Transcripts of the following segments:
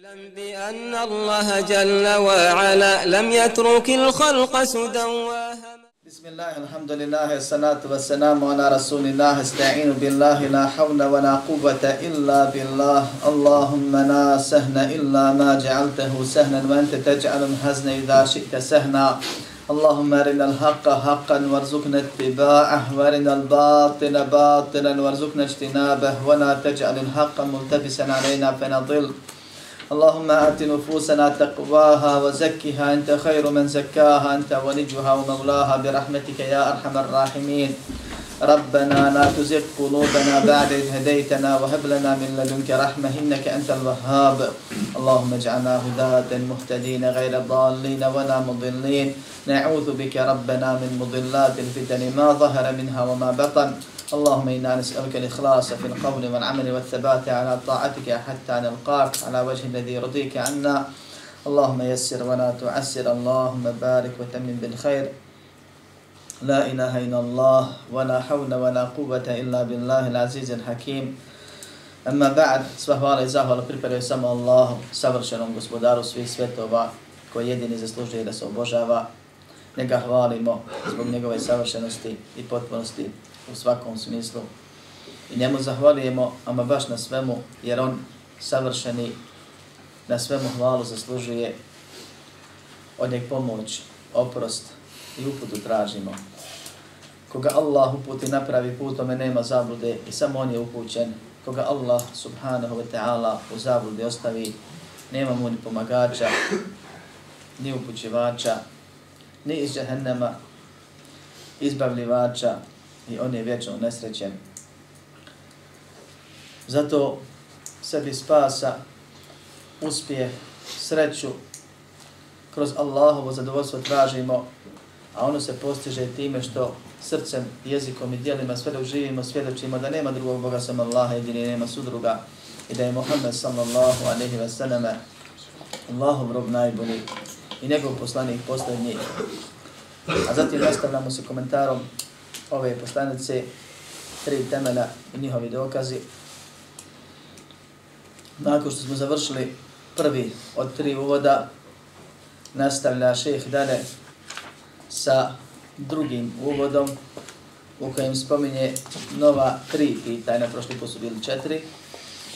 اعلم بأن الله جل وعلا لم يترك الخلق سدى بسم الله الحمد لله الصلاة والسلام على رسول الله استعين بالله لا حول ولا قوة إلا بالله. اللهم لا سهل إلا ما جعلته سهلا وأنت تجعل الحزن إذا شئت سهلا اللهم أرنا الحق حقا وارزقنا اتباعه وأرنا الباطل باطلا وارزقنا اجتنابه ولا تجعل الحق ملتبسا علينا فنضل. اللهم آت نفوسنا تقواها وزكها أنت خير من زكاها أنت وليها ومولاها برحمتك يا أرحم الراحمين. ربنا لا تزغ قلوبنا بعد إذ هديتنا وهب لنا من لدنك رحمة إنك أنت الوهاب. اللهم اجعلنا هداة مهتدين غير ضالين ولا مضلين. نعوذ بك ربنا من مضلات الفتن ما ظهر منها وما بطن. اللهم إنا نسألك الإخلاص في القول والعمل والثبات على طاعتك حتى نلقاك. على وجه الذي يرضيك عنا. اللهم يسر ولا تعسر. اللهم بارك وتمن بالخير. لا إله إلا الله ولا حول ولا قوة إلا بالله العزيز الحكيم أما بعد sva hvala i zahvala pripadaju samo Allahu, savršenom gospodaru svih svetova, koji jedini zaslužuje da se obožava. Njega hvalimo zbog njegove savršenosti i potpunosti u svakom smislu. I njemu zahvalijemo, ama baš na svemu, jer on savršeni na svemu hvalu zaslužuje od njeg pomoć, oprost i uputu tražimo. Koga Allah uputi napravi putome nema zablude i samo on je upućen. Koga Allah subhanahu wa ta'ala u zablude ostavi, nema mu ni pomagača, ni upućivača, ni iz džahennema, izbavljivača i on je vječno nesrećen. Zato sebi spasa, uspjeh, sreću, kroz Allahovo zadovoljstvo tražimo, a ono se postiže time što srcem, jezikom i dijelima sve dok živimo, svjedočimo da nema drugog Boga sam Allaha, jedini nema sudruga i da je Muhammed sallallahu alaihi wa sallam Allahov rob najbolji i njegov poslanik posljednji. A zatim nastavljamo se komentarom ove poslanice, tri temela i njihovi dokazi. Nakon što smo završili prvi od tri uvoda, nastavlja šeheh dalje sa drugim uvodom u kojem spominje nova tri pitanja, prošli put su bili četiri,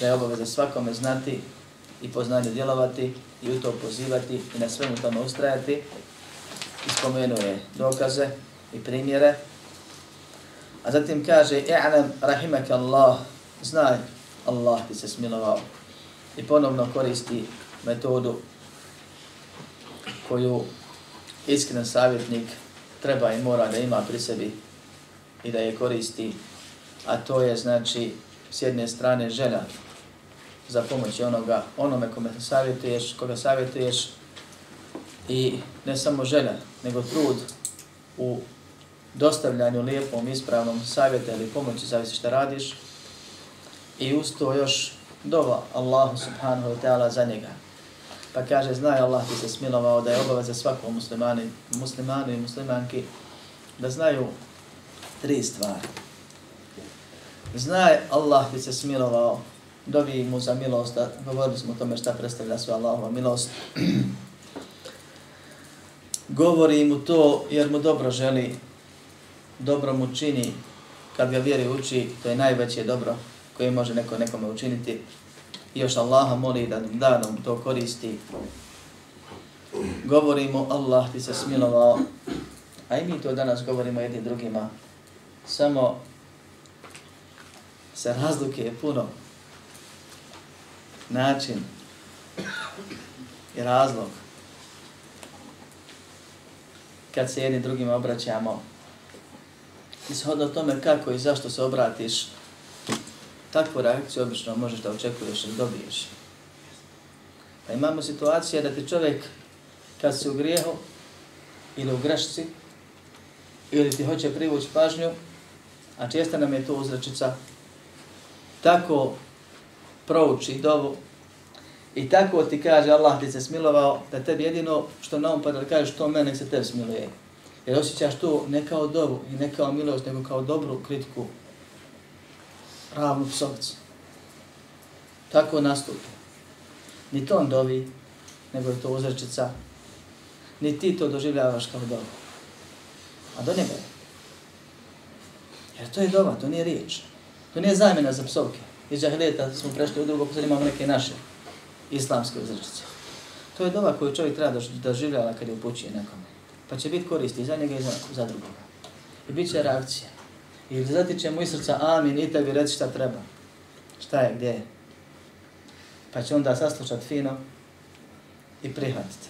da je obaveza svakome znati i poznanje djelovati i u to pozivati i na svemu tome ustrajati. I spomenuje dokaze i primjere. A zatim kaže, i'lam rahimak Allah, znaj Allah ti se smilovao. I ponovno koristi metodu koju iskren savjetnik treba i mora da ima pri sebi i da je koristi, a to je znači s jedne strane želja za pomoć onoga, onome kome savjetuješ, koga savjetuješ i ne samo želja, nego trud u dostavljanju lijepom, ispravnom savjeta ili pomoći, zavisi šta radiš. I usto još dova Allahu subhanahu wa ta'ala za njega. Pa kaže, znaj Allah ti se smilovao da je obaveza svakom muslimani, muslimanu i muslimanki da znaju tri stvari. Znaj Allah ti se smilovao, dovi mu za milost, da govorili smo o tome šta predstavlja sve Allahova milost. Govori mu to jer mu dobro želi, dobro mu čini, kad ga vjeri uči, to je najveće dobro koje može neko nekome učiniti. I još Allaha moli da da nam to koristi. Govorimo Allah ti se smilovao, a i mi to danas govorimo jednim drugima. Samo se razluke je puno. Način i razlog kad se jednim drugima obraćamo ishodno tome kako i zašto se obratiš takvu reakciju obično možeš da očekuješ ili dobiješ. Pa imamo situacije da ti čovjek kad se u grijehu ili u grešci ili ti hoće privući pažnju, a često nam je to uzrečica, tako prouči dovu i tako ti kaže Allah ti se smilovao da tebi jedino što na pa da kažeš to mene se tebi smiluje. Jer osjećaš to ne kao dovu i ne kao milost, nego kao dobru kritiku ravnu psovcu. Tako nastupi. Ni to on dovi, nego je to uzrečica. Ni ti to doživljavaš kao dovu. A do njega je. Jer to je dova, to nije riječ. To nije zamjena za psovke. Iz džahilijeta smo prešli u drugo, sad imamo neke naše islamske uzrečice. To je dova koju čovjek treba da doživljava kad je upućuje nekome. Pa će biti koristi i za njega i za, za drugoga. I bit će reakcija. I zatiče mu iz srca, amin, i tebi reći šta treba. Šta je, gdje je. Pa će onda saslušat fino i prihvatiti.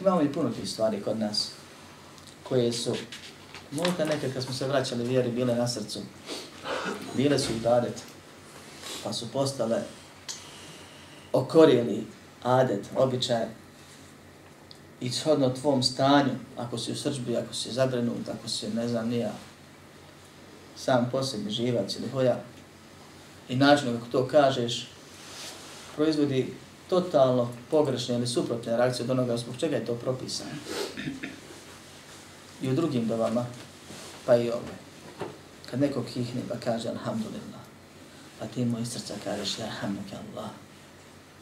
Imamo i puno tih stvari kod nas koje su možda neke kad smo se vraćali vjeri bile na srcu. Bile su i. Pa su postale okorijeli adet, običaj i shodno tvom stanju, ako si u srđbi, ako si zabrenut, ako si, ne znam, nija, sam po sebi živac ili hoja, i način kako to kažeš, proizvodi totalno pogrešne ili suprotne reakcije od onoga zbog čega je to propisano. I u drugim dovama, pa i ove. Kad neko kihne pa kaže Alhamdulillah, a ti moj srca kažeš Ja Allah.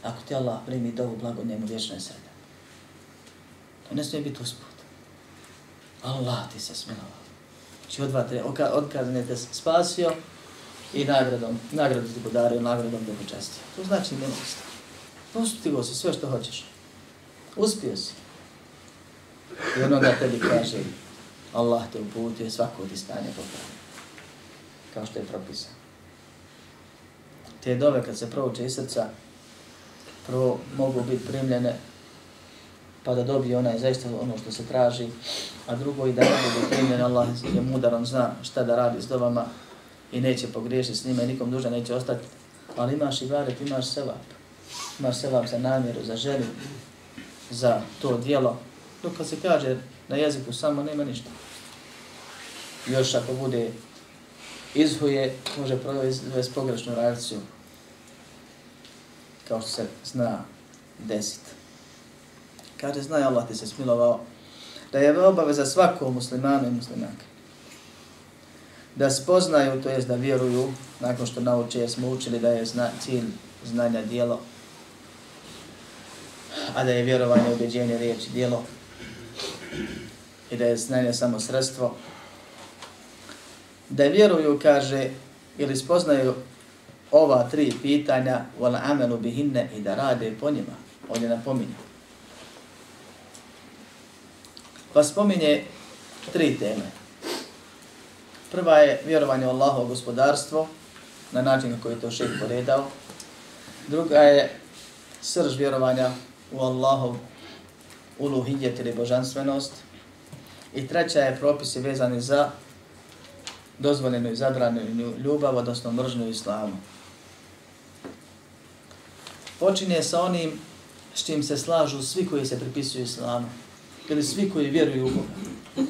Ako ti Allah primi dovu blago njemu vječno je sredan. To ne smije biti usput. Allah ti se smilovao. Znači od odkazne te spasio i nagradom, nagradom ti podario, nagradom te počastio. To znači milost. Postigo si sve što hoćeš. Uspio si. I ono da tebi kaže, Allah te uputuje svako ti stanje popravio. Kao što je propisano. Te dove kad se prouče iz srca, prvo mogu biti primljene pa da dobije onaj zaista ono što se traži, a drugo i da ne bude primljen, Allah je mudar, on zna šta da radi s dobama i neće pogriješiti s njima i nikom duža neće ostati, ali imaš i varet, imaš sevap. Imaš sevap za namjeru, za želju, za to dijelo. Dok kad se kaže na jeziku samo nema ništa. Još ako bude izhuje, može provesti pogrešnu reakciju, kao što se zna desiti. Kaže, znaj Allah ti se smilovao, da je obaveza svakog muslimana i muslimanka. Da spoznaju, to jest da vjeruju, nakon što nauče, jer smo učili da je zna, cilj znanja dijelo, a da je vjerovanje, ubeđenje, riječ i dijelo, i da je znanje samo sredstvo. Da vjeruju, kaže, ili spoznaju ova tri pitanja, wal amelu bihinne, i da rade po njima. On je napominjao. Pa spominje tri teme. Prva je vjerovanje u Allahovo gospodarstvo, na način kako je to šeh poredao. Druga je srž vjerovanja u Allahov uluhijet ili božanstvenost. I treća je propisi vezani za dozvoljenu i zabranu ljubav, odnosno mržnju islamu. Počinje sa onim s čim se slažu svi koji se pripisuju islamu ili svi koji vjeruju u Boga.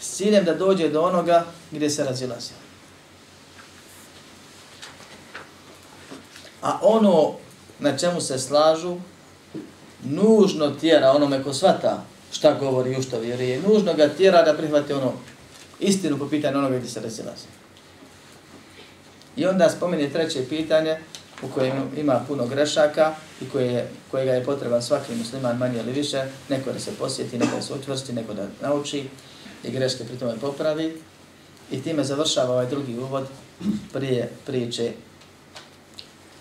S ciljem da dođe do onoga gdje se razilazi. A ono na čemu se slažu, nužno tjera onome ko svata šta govori i u što vjeruje, nužno ga tjera da prihvati ono istinu po pitanju onoga gdje se razilazi. I onda spomeni treće pitanje, u kojem ima puno grešaka i koje je, kojega je potreban svaki musliman manje ili više, neko da se posjeti, neko da se utvrsti, neko da nauči i greške pri tome popravi. I time završava ovaj drugi uvod prije priče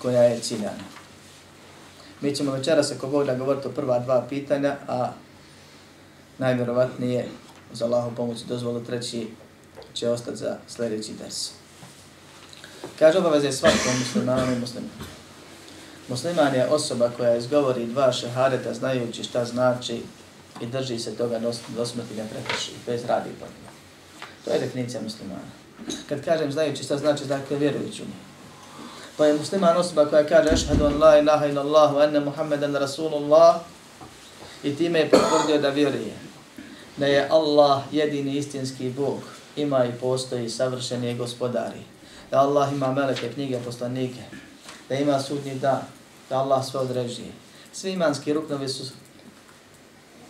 koja je ciljana. Mi ćemo večera se ko da govoriti o prva dva pitanja, a najvjerovatnije za Allahom pomoć dozvolu treći će ostati za sljedeći ders. Kaže obaveze svakom muslimanu i muslimanu. Musliman je osoba koja izgovori dva šehadeta znajući šta znači i drži se toga do smrti ne prekrši, bez radi po njima. To je definicija muslimana. Kad kažem znajući šta znači, dakle vjerujući u njih. Pa je musliman osoba koja kaže ašhadu an la ilaha ila Allah wa anna Muhammedan Rasulullah i time je potvrdio da vjeruje da je Allah jedini istinski Bog, ima i postoji savršeni gospodari da Allah ima meleke, knjige, poslanike, da ima sudnji dan, da Allah sve određuje. Svi imanski ruknovi su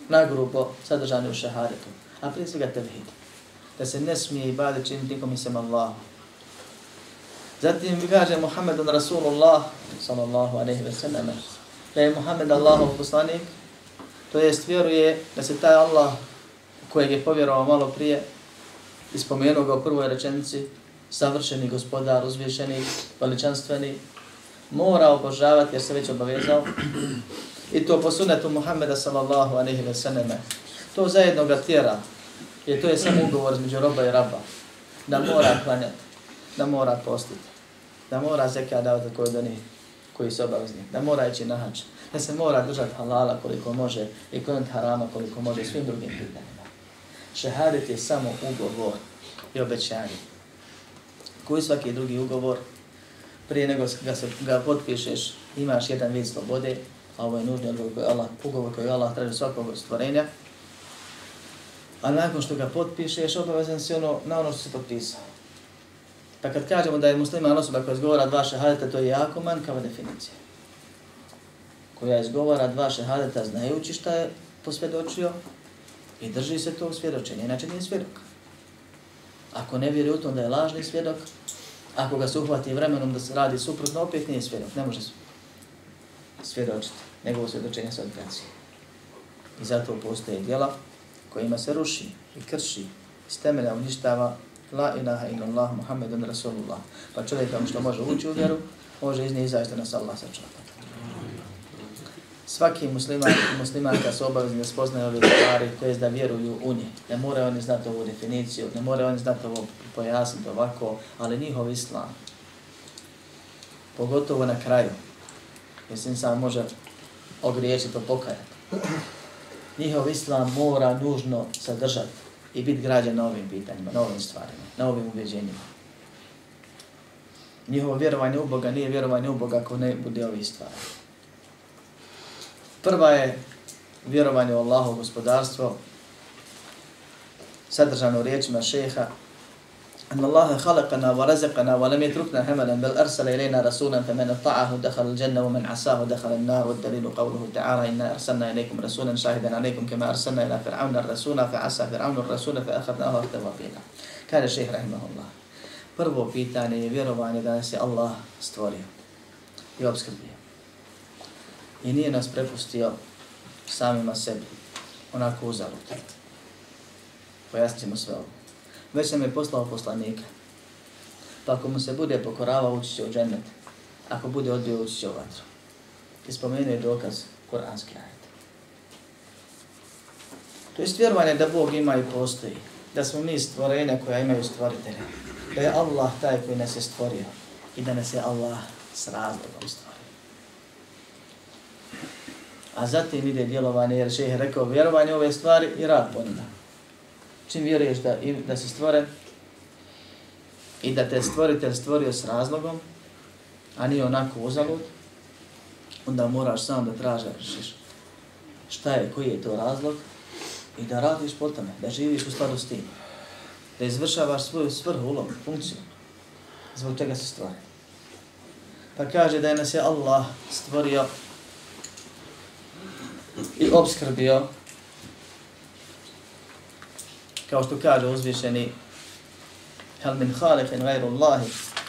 nagrubo sadržani u šehadetu, a prije svega tevhid. Da se ne smije i bade činiti nikom isem Allah. Zatim kaže Muhammedun Rasulullah sallallahu alaihi ve sallam da je Muhammed Allahov poslanik, to jest vjeruje da se taj Allah kojeg je povjerovao malo prije ispomenuo ga u prvoj rečenici, savršeni gospodar, uzvišeni, veličanstveni, mora obožavati jer se već obavezao i to po sunetu Muhammeda sallallahu alaihi ve sellem. To zajedno ga tjera, jer to je samo ugovor između roba i raba, da mora klanjati, da mora postiti, da mora zekija davati koji doni koji su obavezni, da mora ići na hač, da se mora držati halala koliko može i kloniti harama koliko može svim drugim pitanjima. Šehadet je samo ugovor i obećanje. Koji svaki drugi ugovor, prije nego ga, se, ga potpišeš, imaš jedan vid slobode, a ovo je nužni ugovor koji Allah, ugovor koji Allah traži svakog stvorenja, a nakon što ga potpišeš, obavezan si ono, na ono što si potpisao. Pa kad kažemo da je musliman osoba koja izgovara dva šehadeta, to je jako manjkava definicija. Koja izgovara dva šehadeta znajući šta je posvjedočio i drži se tog svjedočenja, inače nije svjedok. Ako ne vjeruje u to, da je lažni svjedok, ako ga se uhvati vremenom da se radi suprotno, opet nije svjedok, ne može svjedočiti. Njegovo svjedočenje se odgaci. I zato postoje djela kojima se ruši i krši, iz temelja uništava La ilaha illallah Muhammedun Rasulullah. Pa čovjek vam što može ući u vjeru, može iz nje izaći da nas Allah sačuva. Svaki musliman i muslimanka su obavezni da spoznaju ove stvari, to je da vjeruju u nje. Ne moraju oni znati ovu definiciju, ne moraju oni znati ovo pojasniti ovako, ali njihov islam, pogotovo na kraju, jer se sam može ogriješiti to pokajati. Njihov islam mora nužno sadržati i biti građan na ovim pitanjima, na ovim stvarima, na ovim ubjeđenjima. Njihovo vjerovanje u Boga nije vjerovanje u Boga ako ne bude ovih stvari. Prva je vjerovanje u Allahu gospodarstvo, sadržano u riječima šeha, أن الله خلقنا ورزقنا ولم يتركنا هملا بل أرسل إلينا رسولا فمن أطاعه دخل الجنة ومن عصاه دخل النار والدليل قوله تعالى إنا أرسلنا إليكم رسولا شاهدا عليكم كما أرسلنا إلى فرعون الرسول فعصى فرعون الرسول فأخذناه أخذ وفينا كان الشيخ رحمه الله Prvo pitanje je vjerovanje da nas je Allah stvorio i obskrbio. I nije nas prepustio samima sebi, onako uzalud. Pojasnit ćemo sve ovo već sam je poslao poslanika. Pa ako mu se bude pokoravao, ući će u džennet. Ako bude odbio, ući će u vatru. I spomenuo je dokaz koranski ajet. To je vjerovanje da Bog ima i postoji. Da smo mi stvorenja koja imaju stvoritelja. Da je Allah taj koji nas je stvorio. I da nas je Allah s razlogom stvorio. A zatim ide djelovanje, jer šeheh je rekao vjerovanje ove stvari i rad po njima čim vjeruješ da, da si stvoren i da te stvoritelj stvorio s razlogom, a nije onako uzalud, onda moraš sam da tražiš šta je, koji je to razlog i da radiš po tome, da živiš u skladu s tim, da izvršavaš svoju svrhu, ulogu, funkciju, zbog čega si stvoren. Pa kaže da je nas je Allah stvorio i obskrbio kao što kaže uzvišeni hal min khaliqin gajru Allahi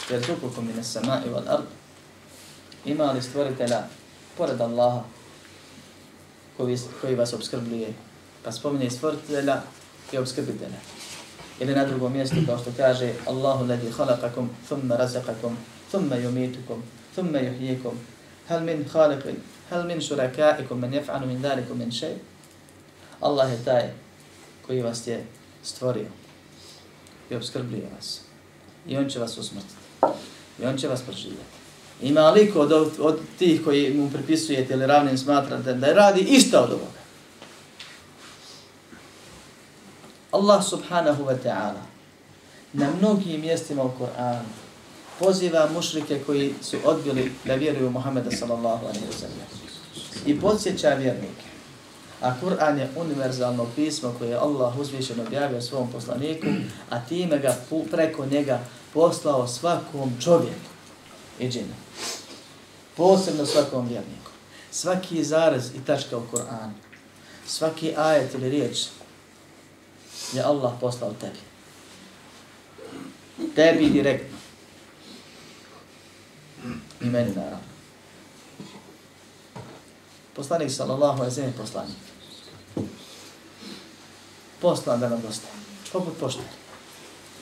jerzukukum min as-sama'i wal ard. Ima li stvoritelja pored Allaha koji, koji vas obskrbljuje? Pa spominje stvoritelja i obskrbitelja. Ili na drugom mjestu kao što kaže Allahu ladhi khalaqakum thumma razaqakum thumma yumitukum thumma yuhyikum. Hal min khaliqin Hel min shurakaikum men jef'anu min dhalikum min šej. Allah je taj koji vas je stvorio i obskrbljuje vas. I on će vas usmrtiti. I on će vas proživjeti. Ima liko od, od tih koji mu pripisujete ili ravnim smatrate da radi isto od ovoga? Allah subhanahu wa ta'ala na mnogim mjestima u Koranu poziva mušrike koji su odbili da vjeruju Muhammeda sallallahu alaihi wa sallam. I podsjeća vjernike A Kur'an je univerzalno pismo koje je Allah uzvišeno objavio svom poslaniku, a time ga preko njega poslao svakom čovjeku i džinu. Posebno svakom vjerniku. Svaki zarez i tačka u Kur'anu, svaki ajet ili riječ je Allah poslao tebi. Tebi direktno. I meni naravno. Poslanik sallallahu alaihi sallam poslanik. Poslan da nam dostavi. Poput poštari.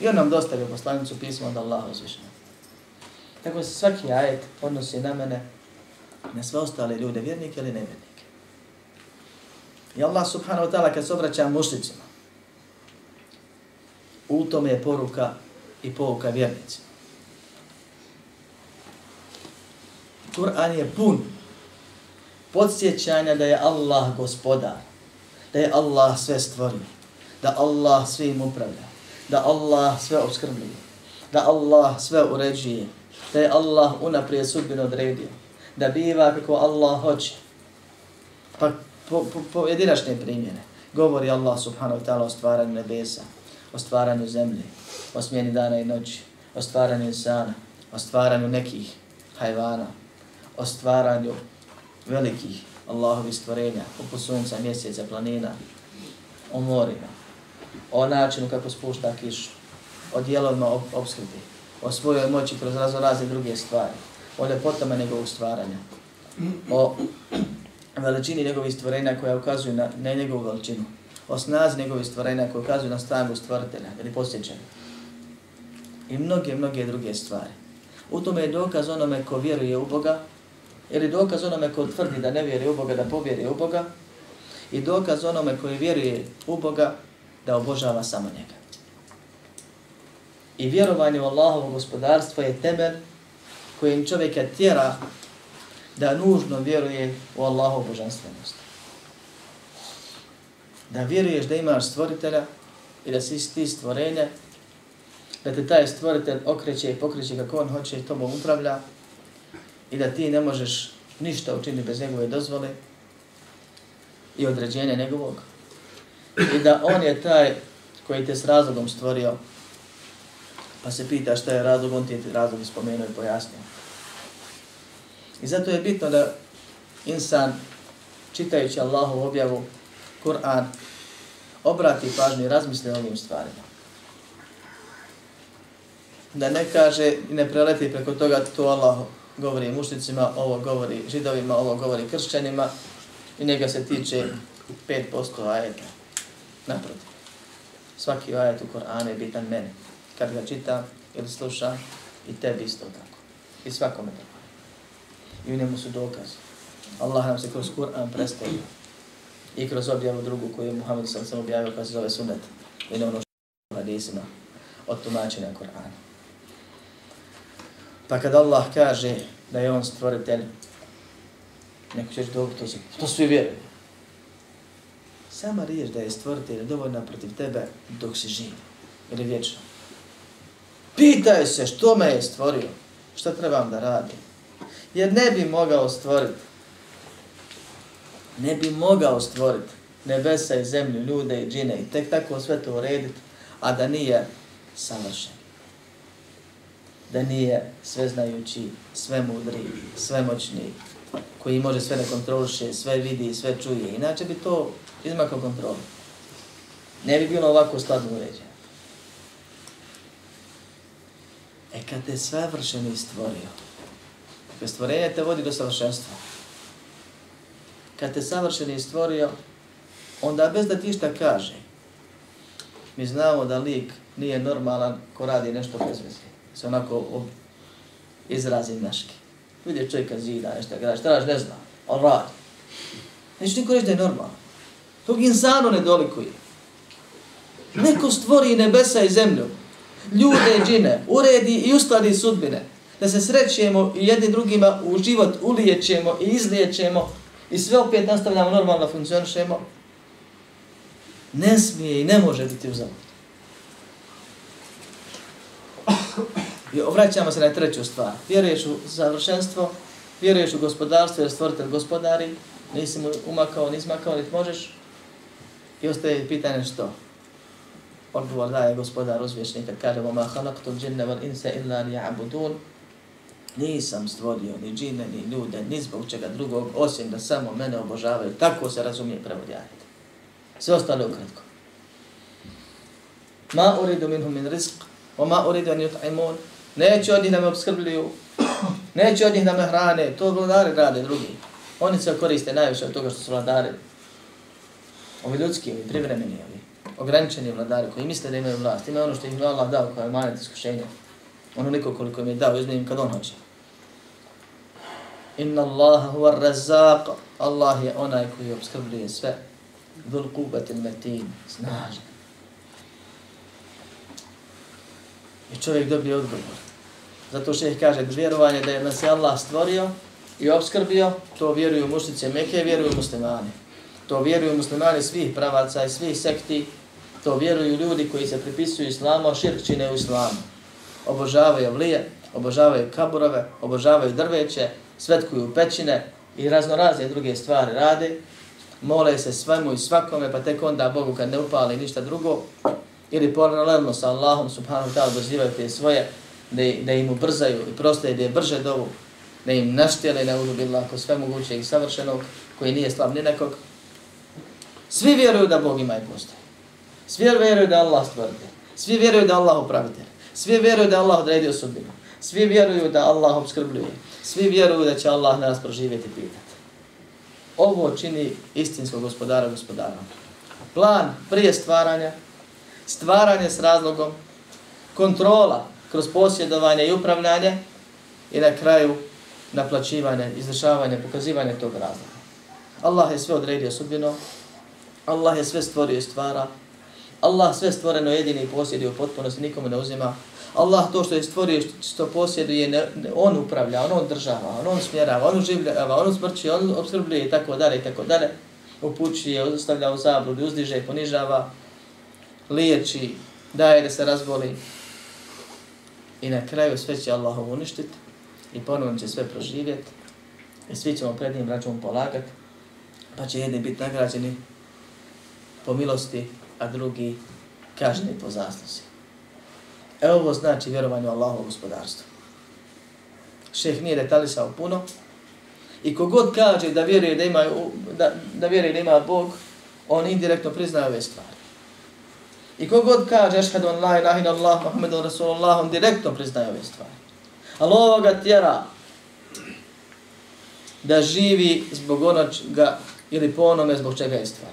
I on nam dostavio poslanicu pismo od Allaha uzvišenog. Tako se svaki ajet odnosi na mene, na sve ostale ljude, vjernike ili nevjernike. I Allah subhanahu wa ta'ala kad se obraća mušlicima, u tome je poruka i pouka vjernicima. Kur'an je pun podsjećanja da je Allah gospodar, da je Allah sve stvorio, da Allah svim upravlja, da Allah sve obskrbljuje, da Allah sve uređuje, da je Allah unaprijed sudbinu odredio, da biva kako Allah hoće. Pa po, po, po jedinačne primjene govori Allah subhanahu wa ta'ala o stvaranju nebesa, o stvaranju zemlje, o smjeni dana i noći, o stvaranju insana, o stvaranju nekih hajvana, o stvaranju velikih Allahovi stvorenja, poput sunca, mjeseca, planina, o morima, o načinu kako spušta kišu, o dijelovima obskrbi, o svojoj moći kroz razno razne druge stvari, o ljepotama njegovog stvaranja, o veličini njegovih stvorenja koja ukazuje na, na njegovu veličinu, o snazi njegovih stvorenja koja ukazuje na snagu stvoritelja ili posjećanja I mnoge, mnoge druge stvari. U tome je dokaz onome ko vjeruje u Boga, ili dokaz onome ko tvrdi da ne vjeruje u Boga, da povjeruje u Boga, i dokaz onome koji vjeruje u Boga, da obožava samo njega. I vjerovanje u Allahovo gospodarstvo je temelj kojim čovjeka tjera da nužno vjeruje u Allahovu božanstvenost. Da vjeruješ da imaš stvoritelja i da si ti stvorenje, da te taj stvoritelj okreće i pokreće kako on hoće i tomu upravlja i da ti ne možeš ništa učiniti bez njegove dozvole i određenja njegovog. I da on je taj koji te s razlogom stvorio pa se pita šta je razlog, on ti je razlog spomenuo i pojasnio. I zato je bitno da insan, čitajući Allahu objavu, Kur'an, obrati pažnju i razmisli o ovim stvarima. Da ne kaže i ne preleti preko toga to Allahu, govori mušnicima, ovo govori židovima, ovo govori kršćanima i njega se tiče 5% ajeta. Naprotiv. Svaki ajet u Koranu je bitan meni. Kad ga čitam ili slušam i tebi isto tako. I svakome tako i u njemu su dokazi. Allah nam se kroz Kur'an predstavio i kroz objavu drugu koju je Muhammed sam sam objavio koja se zove sunet i ne ono što hadisima od tumačenja Kur'ana. Pa kad Allah kaže da je on stvoritelj, neko će dobro to se, to svi vjeruju. Sama riječ da je stvoritelj dovoljna protiv tebe dok si živ ili vječno. Pitaj se što me je stvorio, što trebam da radim jer ne bi mogao stvoriti. Ne bi mogao stvoriti nebesa i zemlju, ljude i džine i tek tako sve to urediti, a da nije savršen. Da nije sveznajući, sve mudri, sve moćni, koji može sve da kontroliše, sve vidi, sve čuje. Inače bi to izmakao kontrolu. Ne bi bilo ovako skladno uređeno. E kad te sve vršeno stvorio, kad stvorenje te vodi do savršenstva. Kad te savršeni stvorio, onda bez da ti šta kaže, mi znamo da lik nije normalan ko radi nešto bez veze. Se onako izrazi naški. Vidje čovjeka zida, nešto grada, šta raš, ne zna, on radi. Neće niko reći da je normalno. Tog insanu ne dolikuje. Neko stvori nebesa i zemlju, ljude i džine, uredi i uskladi sudbine da se srećemo i jedni drugima u život ulijećemo i izliječemo i sve opet nastavljamo normalno funkcionišemo, ne smije i ne može biti uzavod. I obraćamo se na treću stvar. Vjeruješ u završenstvo, vjeruješ u gospodarstvo jer stvoritelj gospodari, nisi mu umakao, nisi makao, niti možeš. I ostaje pitanje što? Odgovor daje gospodar uzvješnik kad kaže وَمَا خَلَقْتُ الْجِنَّ وَالْإِنْسَ إِلَّا لِيَعْبُدُونَ nisam stvorio ni džine, ni ljude, ni zbog čega drugog, osim da samo mene obožavaju. Tako se razumije prevodjajte. Sve ostalo ukratko. Ma uridu minhum min rizq, o ma uridu an yut'imun, Neće od da me obskrbljuju, Neće od njih da me hrane, to vladari rade drugi. Oni se koriste najviše od toga što su vladari. Ovi ljudski, ovi privremeni, ovi ograničeni vladari koji misle da imaju vlast. Imaju ono što im je Allah dao kao je manet iskušenja. Onoliko koliko im je dao, uzme im kad on hoće. Inna Allaha huwa razzaq. Allah je onaj koji obskrbljuje sve. Dhul kubatil metin. Snažan. I čovjek dobije odgovor. Zato što ih kaže vjerovanje da je nas je Allah stvorio i obskrbio, to vjeruju mušnice Mekke, vjeruju muslimani. To vjeruju muslimani svih pravaca i svih sekti, to vjeruju ljudi koji se pripisuju islamu, a širk čine u islamu. Obožavaju vlije, obožavaju kaburove, obožavaju drveće, svetkuju pećine i raznorazne druge stvari rade, mole se svemu i svakome, pa tek onda Bogu kad ne upali ništa drugo, ili paralelno sa Allahom subhanahu ta'ala dozivaju te svoje, da, da im ubrzaju i prostaje da je brže dovu, da im naštjele na uzubillah ako sve moguće i savršenog, koji nije slab ni nekog. Svi vjeruju da Bog ima i postoje. Svi vjeruju da Allah stvrde. Svi vjeruju da Allah upravitelj. Svi vjeruju da Allah odredio sudbinu. Svi vjeruju da Allah obskrbljuje. Svi vjeruju da će Allah nas proživjeti i pitati. Ovo čini istinskog gospodara gospodarom. Plan prije stvaranja, stvaranje s razlogom, kontrola kroz posjedovanje i upravljanje i na kraju naplaćivanje, izvršavanje, pokazivanje tog razloga. Allah je sve odredio sudbino, Allah je sve stvorio i stvara, Allah sve stvoreno jedini posjeduje u potpunosti, nikome ne uzima. Allah to što je stvorio, što posjeduje, ne, ne, on upravlja, on održava, on, on smjerava, on uživljava, on smrći, on obskrbljuje i tako dalje i tako dalje. Upućuje, ostavlja u zabludi, uzdiže, ponižava, liječi, daje da se razboli. I na kraju sve će Allah uništiti i ponovno će sve proživjeti. I svi ćemo pred njim račun polagati, pa će jedni biti nagrađeni po milosti, a drugi kažni po zasluzi. E ovo znači vjerovanje u Allahovo gospodarstvo. Šeh nije detalisao puno i kogod kaže da vjeruje da ima, da, da vjeruje da ima Bog, on indirektno priznaje ove stvari. I kogod kaže ašhadu an la ilaha ila Allah Muhammedun Rasulullah, on direktno priznaje ove stvari. Ali ovoga tjera da živi zbog onoga ili po onome zbog čega je stvar.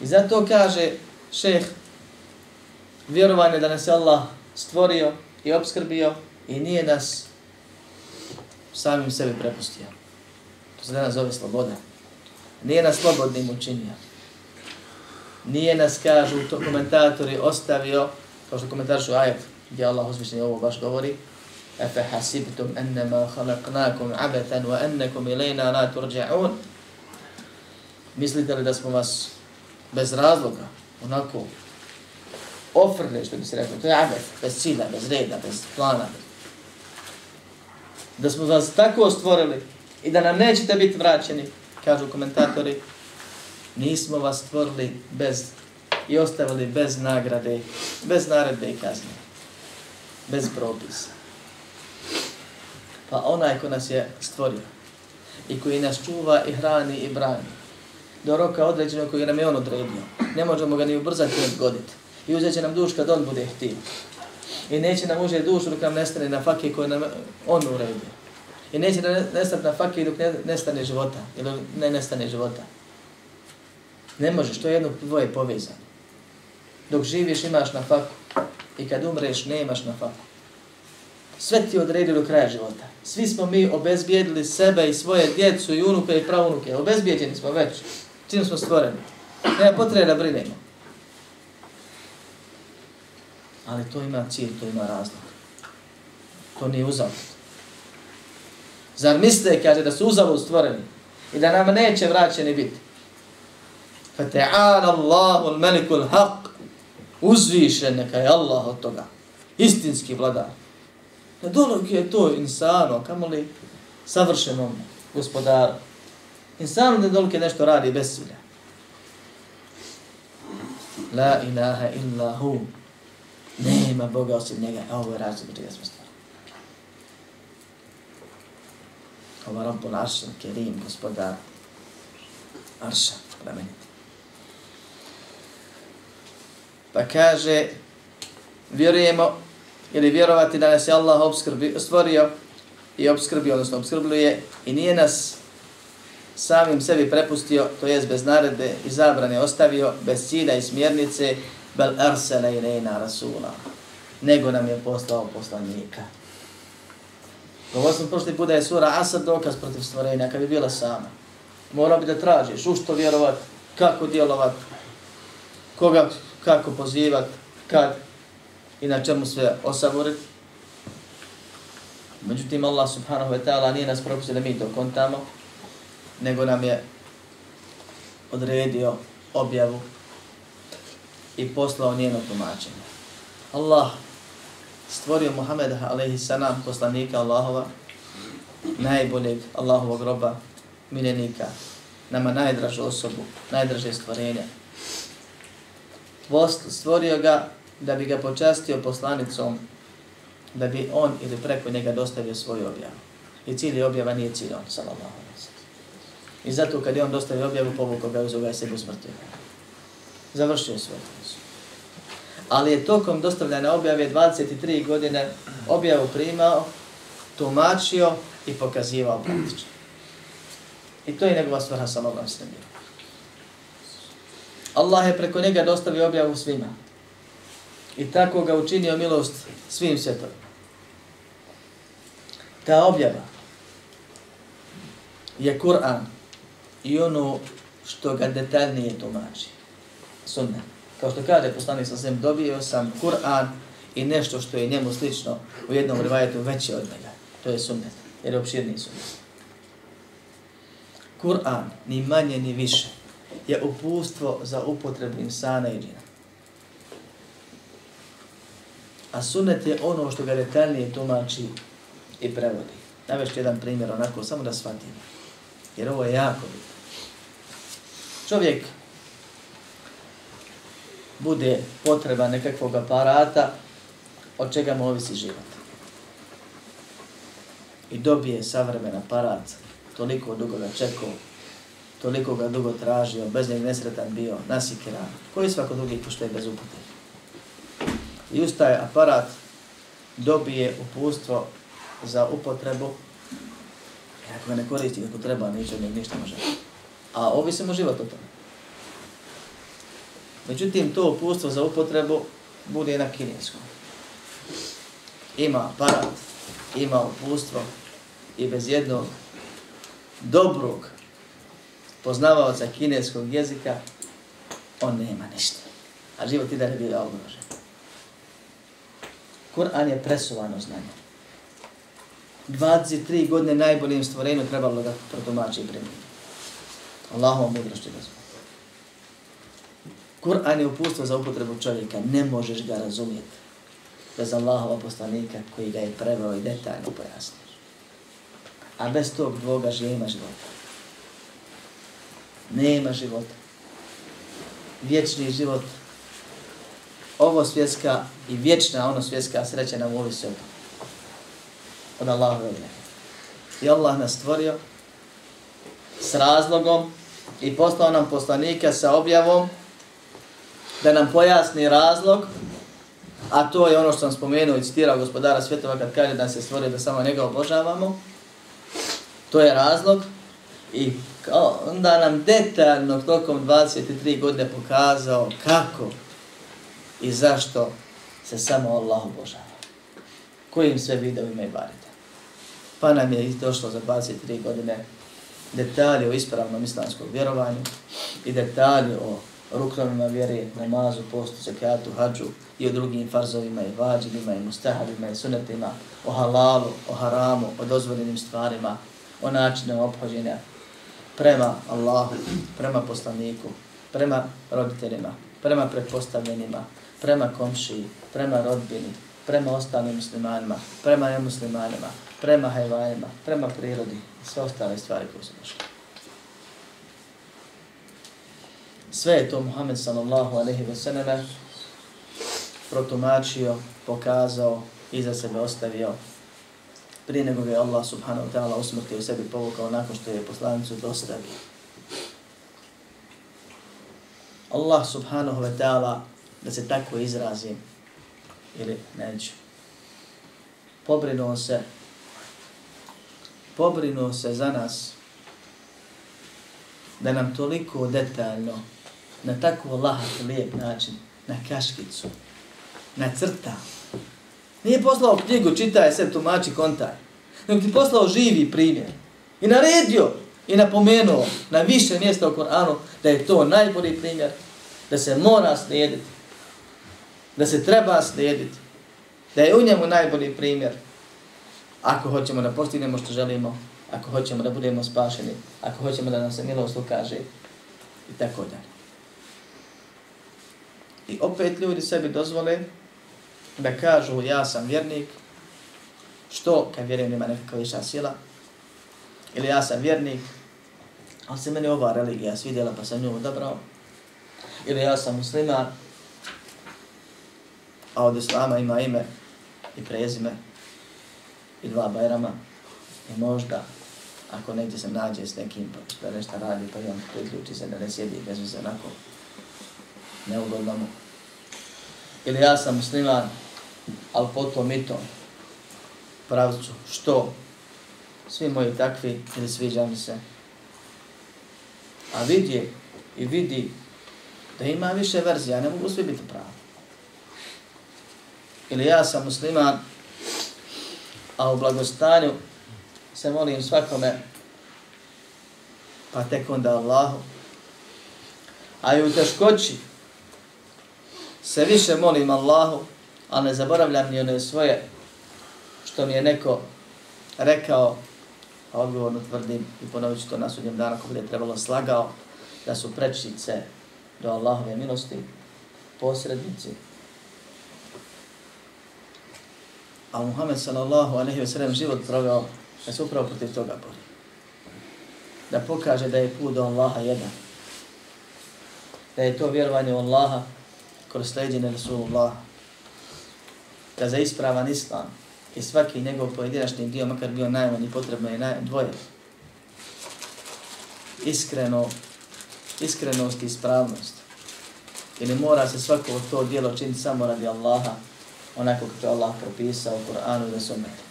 I zato kaže šeh vjerovanje da nas je Allah stvorio i obskrbio i nije nas samim sebi prepustio. To se danas zove sloboda. Nije nas slobodnim učinio. Nije nas, kažu to komentatori, ostavio, kao što komentaršu ajet, gdje Allah uzvišnji ovo baš govori, Efe hasibtum ennema khalaqnakum abetan wa ennekum ilajna la turđa'un. Mislite li da smo vas bez razloga, onako, ofrli, što bi se reklo, to je abet, bez cilja, bez reda, bez plana. Da smo vas tako stvorili i da nam nećete biti vraćeni, kažu komentatori, nismo vas stvorili bez i ostavili bez nagrade, bez naredbe i kazne, bez propisa. Pa onaj ko nas je stvorio i koji nas čuva i hrani i brani, do roka određenog koji nam je on odredio. Ne možemo ga ni ubrzati ni odgoditi. I uzet će nam duš kad on bude htio. I neće nam uzeti dušu dok nam nestane na fakije koje nam on uredio. I neće nam nestati na fakije dok ne nestane života. Ili ne nestane života. Ne možeš, to je jedno dvoje povezano. Dok živiš imaš na faku. I kad umreš nemaš na faku. Sve ti odredi do kraja života. Svi smo mi obezbijedili sebe i svoje djecu i unuke i pravunuke. Obezbijeđeni smo već. Čim smo stvoreni. Nema potrebe da brinemo. Ali to ima cilj, to ima razlog. To nije uzavut. Zar misle, kaže, da su uzavut stvoreni i da nam neće vraćeni biti? Fata'ala Allahu al-Malikul Haq. Uzvišen neka je Allah od toga. Istinski vladar. Na dolog je to insano, kamo li savršenom gospodaru. Insanu da dolike nešto radi bez silja. La ilaha illa hu. Nema Boga osim njega. A ovo je razlog čega smo stvari. Ovo je Rabbul Aršan, Kerim, gospodar. Aršan, plemeniti. Pa kaže, vjerujemo ili vjerovati da nas je Allah obskrbi, stvorio i obskrbio, odnosno obskrbljuje i nije nas samim sebi prepustio, to jest bez naredbe i zabrane ostavio, bez cilja i smjernice, bel arsene i rejna rasula, nego nam je poslao poslanika. Govorio sam prošli put da je sura Asad dokaz protiv stvorenja, kad bi bila sama. Morao bi da tražiš u što vjerovat, kako djelovat, koga, kako pozivat, kad i na čemu sve osaborit. Međutim, Allah subhanahu wa ta'ala nije nas propustio da mi to kontamo, nego nam je odredio objavu i poslao njeno tumačenje. Allah stvorio Muhammeda alaihi salam, poslanika Allahova, najboljeg Allahovog roba, milenika, nama najdražu osobu, najdraže stvorenje. Stvorio ga da bi ga počastio poslanicom, da bi on ili preko njega dostavio svoju objavu. I cilj objava nije cilj on, sallallahu alaihi I zato kad je on dostavio objavu, povukao ga uzao ga i sebi usmrtio. Završio svoj posao. Ali je tokom dostavljanja objave 23 godine objavu primao, tumačio i pokazivao praktično. I to je njegova svrha sa Allahom svemiru. Allah je preko njega dostavio objavu svima. I tako ga učinio milost svim svjetovima. Ta objava je Kur'an i ono što ga detaljnije tumači. Sunna. Kao što kaže poslanik sa svem, dobio sam Kur'an i nešto što je njemu slično u jednom rivajetu veće od njega. To je sunnet, jer je opširni sunnet. Kur'an, ni manje ni više, je upustvo za upotrebu insana i džina. A sunnet je ono što ga detaljnije tumači i prevodi. Navešću jedan primjer onako, samo da shvatimo. Jer ovo je jako bitno. Čovjek bude potreba nekakvog aparata od čega mu ovisi život. I dobije savremen aparat, toliko dugo ga čekao, toliko ga dugo tražio, bez njeg nesretan bio, nasikiran, koji svako drugi pošto bez upute. I ustaje aparat, dobije upustvo za upotrebu, i ako ga ne koristi kako treba, neće od njeg ništa može. A ovisi mu život o tome. Međutim, to upustvo za upotrebu bude na kineskom. Ima aparat, ima upustvo i bez jednog dobrog poznavaoca kineskog jezika, on nema ništa. A život i da ne bila ugrožen. Kur'an je presuvano znanje. 23 godine najboljim stvorenju trebalo da protumači i primiti. Allahom mudrošću da zbog. Kur'an je upustvo za upotrebu čovjeka, ne možeš ga razumjeti bez Allahova poslanika koji ga je preveo i detaljno pojasnio. A bez tog dvoga nema života. Nema života. Vječni život, ovo svjetska i vječna ono svjetska sreća nam ovisi od, od Allahove I Allah nas stvorio s razlogom i poslao nam poslanika sa objavom da nam pojasni razlog, a to je ono što sam spomenuo i citirao gospodara svjetova kad kaže da se stvorio da samo njega obožavamo, to je razlog i kao, onda nam detaljno tokom 23 godine pokazao kako i zašto se samo Allah obožava. Kojim sve videovima i barite. Pa nam je došlo za 23 godine detalje o ispravnom islamskom vjerovanju i detalje o ruknovima vjere, namazu, postu, zakatu, hađu i o drugim farzovima i vađibima i mustahabima i sunetima, o halalu, o haramu, o dozvoljenim stvarima, o načinu obhođenja prema Allahu, prema poslaniku, prema roditeljima, prema pretpostavljenima, prema komšiji, prema rodbini, prema ostalim muslimanima, prema nemuslimanima, prema hajvajima, prema prirodi i sve ostale stvari koje su došle. Sve je to Muhammed sallallahu alaihi wa sallam protumačio, pokazao i za sebe ostavio prije nego ga je Allah subhanahu wa ta'ala usmrtio sebi povukao nakon što je poslanicu dostavio. Allah subhanahu wa ta'ala, da se tako izrazim, ili neću, pobrinuo se pobrinuo se za nas da nam toliko detaljno, na tako lahat, lijep način, na kaškicu, na crta. Nije poslao knjigu, čitaj se, tumači, kontaj. Nego ti poslao živi primjer. I naredio i napomenuo na više mjesta u Koranu da je to najbolji primjer, da se mora slijediti, da se treba slijediti, da je u njemu najbolji primjer. Ako hoćemo da postignemo što želimo, ako hoćemo da budemo spašeni, ako hoćemo da nam se milost ukaže i tako dalje. I opet ljudi sebi dozvole da kažu ja sam vjernik, što kad vjerujem ima nekakva viša sila, ili ja sam vjernik, ali se meni ova religija svidjela pa sam nju odabrao, ili ja sam musliman, a od islama ima ime i prezime i dva bajrama i možda ako negdje se nađe s nekim pa da nešto radi pa on priključi se da ne sjedi bez se onako neugodno mu. Ili ja sam musliman, ali potom i tom pravcu što svi moji takvi ili sviđa mi se. A vidi i vidi da ima više verzija, ne mogu svi biti pravi. Ili ja sam musliman, a u blagostanju se molim svakome, pa tek onda Allahu. A i u teškoći se više molim Allahu, a ne zaboravljam ni one svoje što mi je neko rekao, a odgovorno tvrdim i ponovit ću to na sudnjem dana ako bude trebalo slagao, da su prečice do Allahove milosti, posrednici. A Muhammed sallallahu alaihi wa sallam život proveo da se upravo protiv toga bori. Da pokaže da je put do Allaha jedan. Da je to vjerovanje u Allaha kroz sleđenje Rasulullah. Da za ispravan islam i svaki njegov pojedinačni dio, makar bio najmanji, potrebno je naj, dvoje. Iskreno, iskrenost i ispravnost. Ili mora se svako to dijelo činiti samo radi Allaha, onako kako je Allah propisao u Koranu da sunnete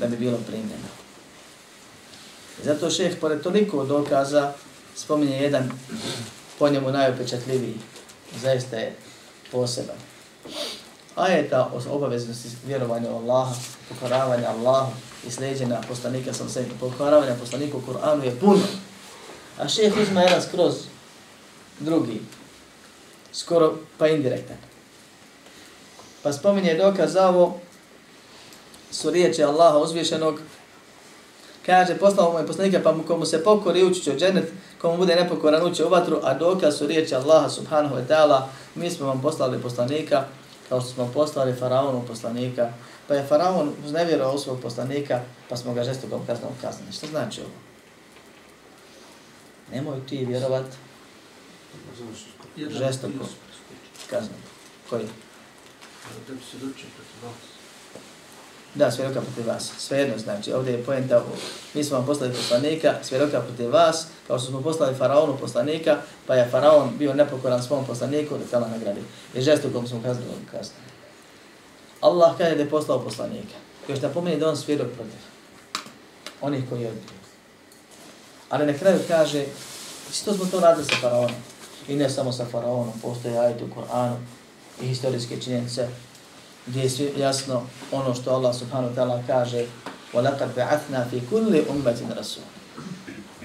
da bi bilo primljeno. I zato šeh, pored toliko dokaza, spominje jedan po njemu najopečatljiviji, zaista je poseban. Ajeta o obaveznosti vjerovanja u Allaha, pokoravanja Allahu i sljeđenja poslanika sam sebi, pokoravanja poslanika u Kur'anu je puno. A šeh uzma jedan skroz drugi, skoro pa indirektan. Pa spominje dokaz za ovo, su riječi Allaha uzvišenog, kaže, poslao mu je poslanika, pa mu komu se pokori ući će u dženet, komu bude nepokoran ući u vatru, a dokaz su riječi Allaha subhanahu wa ta'ala, mi smo vam poslali poslanika, kao što smo poslali faraonu poslanika, pa je faraon uznevjerao svog poslanika, pa smo ga žestokom kaznom kaznili. Što znači ovo? Nemoj ti vjerovat žestoko kaznom. Koji? Da bi se doći protiv vas. Da, svjedoka protiv vas. Svejedno znači, ovdje je pojenta, mi smo vam poslali poslanika, svjedoka protiv vas, kao što smo poslali faraonu poslanika, pa je faraon bio nepokoran svom poslaniku da tala nagradi. I žestokom smo kaznili ovom kaznu. Allah kaže da je poslao poslanika. Još napomeni da on svjedok protiv onih koji odbiju. Ali na kraju kaže, isto smo to radili sa faraonom. I ne samo sa faraonom, postoje ajde u Koranu i historijske činjenice gdje je jasno ono što Allah subhanahu wa ta'ala kaže وَلَقَدْ بَعَثْنَا فِي كُلِّ أُمَّةٍ رَسُولٍ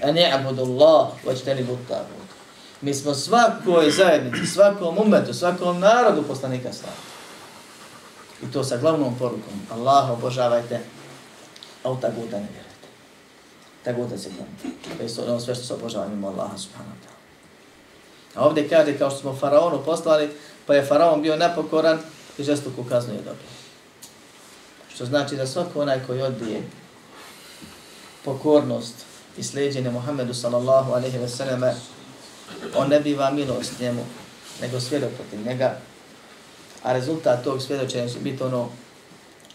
أَنْ يَعْبُدُ اللَّهُ وَاجْتَنِبُ الطَّاغُوتِ Mi smo svakoj zajednici, svakom umetu, svakom narodu poslanika slava. I to sa glavnom porukom. Allah obožavajte, a u taguta ne vjerujte. Taguta se glavno. To je ono sve što se obožava mimo Allaha subhanahu wa ta'ala. A ovdje kaže kao što smo faraonu poslali, pa je faraon bio nepokoran, i žestoku kaznu je dobio. Što znači da svako onaj koji odbije pokornost i sleđenje Muhammedu sallallahu alaihi ve selleme, on ne biva milost njemu, nego svjedok protiv njega, a rezultat tog svjedočenja će biti ono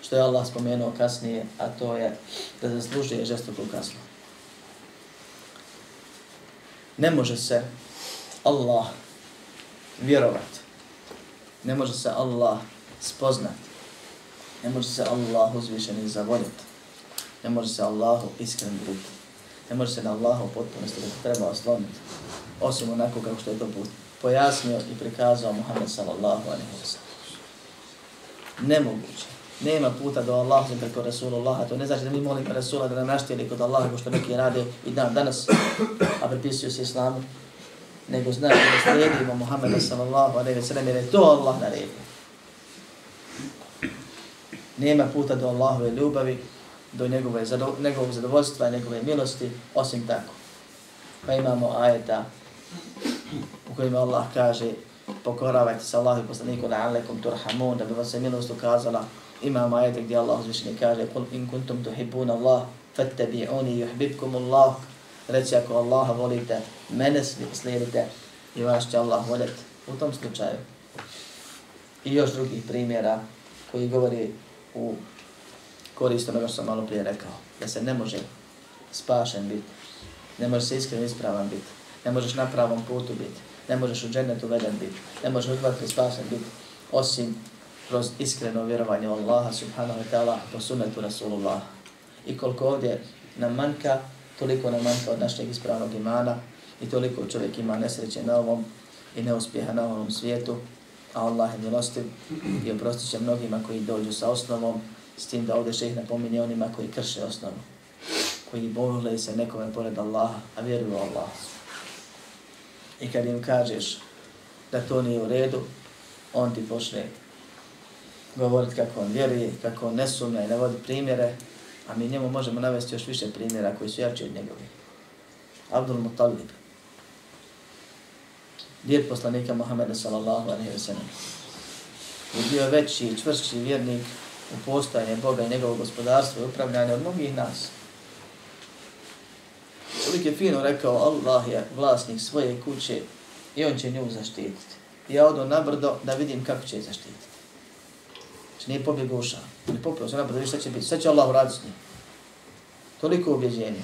što je Allah spomenuo kasnije, a to je da zaslužuje žestoku kaznu. Ne može se Allah vjerovati ne može se Allah spoznati. Ne može se Allah uzvišeni zavoljeti. Ne može se Allahu iskren biti. Ne može se na Allahu potpunosti da treba osloniti. Osim onako kako što je to put pojasnio i prikazao Muhammed sallallahu alaihi wa sallam. Nemoguće. Nema puta do Allaha sem preko Rasulullaha. To ne znači da mi molimo Rasula da nam naštijeli kod Allaha kao što neki rade i dan danas, a prepisuju se islamu. Nego znači da slijedimo Muhammeda sallallahu alaihi wa sallam jer je to Allah naredio. Nema puta do Allahove ljubavi, do njegove zado, njegovog zadovoljstva i njegove milosti, osim tako. Pa imamo ajeta u kojima Allah kaže pokoravajte se Allahu i poslaniku la'alekum turhamun, da bi vas se milost ukazala. Imamo ajete gdje Allah uzvišeni kaže Kul in kuntum tuhibbun Allah, fattabi'uni yuhbibkum Allah. Reci ako Allaha volite, mene slijedite i vas će Allah voljeti. U tom slučaju. I još drugih primjera koji govori u korist onoga što sam malo prije rekao. Da se ne može spašen biti. Ne može se iskreno ispravan biti. Ne možeš na pravom putu biti. Ne možeš u džennetu veden biti. Ne možeš udvati spašen biti. Osim kroz iskreno vjerovanje u Allaha subhanahu wa ta'ala po sunnetu Rasulullah. I koliko ovdje nam manjka, toliko nam manjka od našeg ispravnog imana i toliko čovjek ima nesreće na ovom i neuspjeha na ovom svijetu, a Allah je milostiv i oprostit će mnogima koji dođu sa osnovom, s tim da ovdje šeheh napominje onima koji krše osnovu, koji bojle se nekome pored Allaha, a vjeruju Allah. I kad im kažeš da to nije u redu, on ti počne govoriti kako on vjeruje, kako on ne sumnja i ne vodi primjere, a mi njemu možemo navesti još više primjera koji su jači od njegovih. Abdul Muttalib, djed poslanika Muhammeda sallallahu alaihi wa sallam, je bio veći i čvršći vjernik u postojanje Boga i njegovog gospodarstva i upravljanje od mnogih nas. Čovjek je fino rekao, Allah je vlasnik svoje kuće i on će nju zaštititi. I ja odo na brdo da vidim kako će je zaštititi. Znači nije pobjeg uša. Ne popio se na brdo, šta će biti. Sve će Allah uraditi s njim. Toliko ubjeđenje.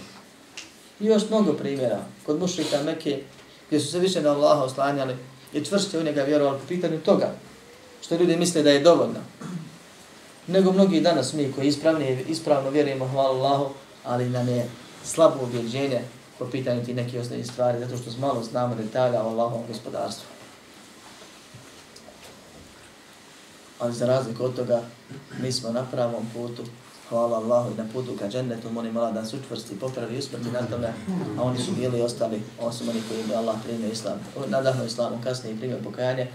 I još mnogo primjera. Kod mušrika Mekke, gdje su se više na Allaha oslanjali i čvršće u njega vjerovali po pitanju toga, što ljudi misle da je dovoljno. Nego mnogi danas mi koji ispravni, ispravno vjerujemo, hvala Allahu, ali nam je slabo objeđenje po pitanju ti neke osnovne stvari, zato što malo znamo detalja o Allahovom gospodarstvu. Ali za razliku od toga, mi smo na pravom putu, hvala Allahu i na putu ka džennetu, molim Allah da su čvrsti, popravi i usmrti na tome, a oni su bili ostali, osim oni koji bi Allah primio islam, nadahno islamu, kasnije primio pokajanje,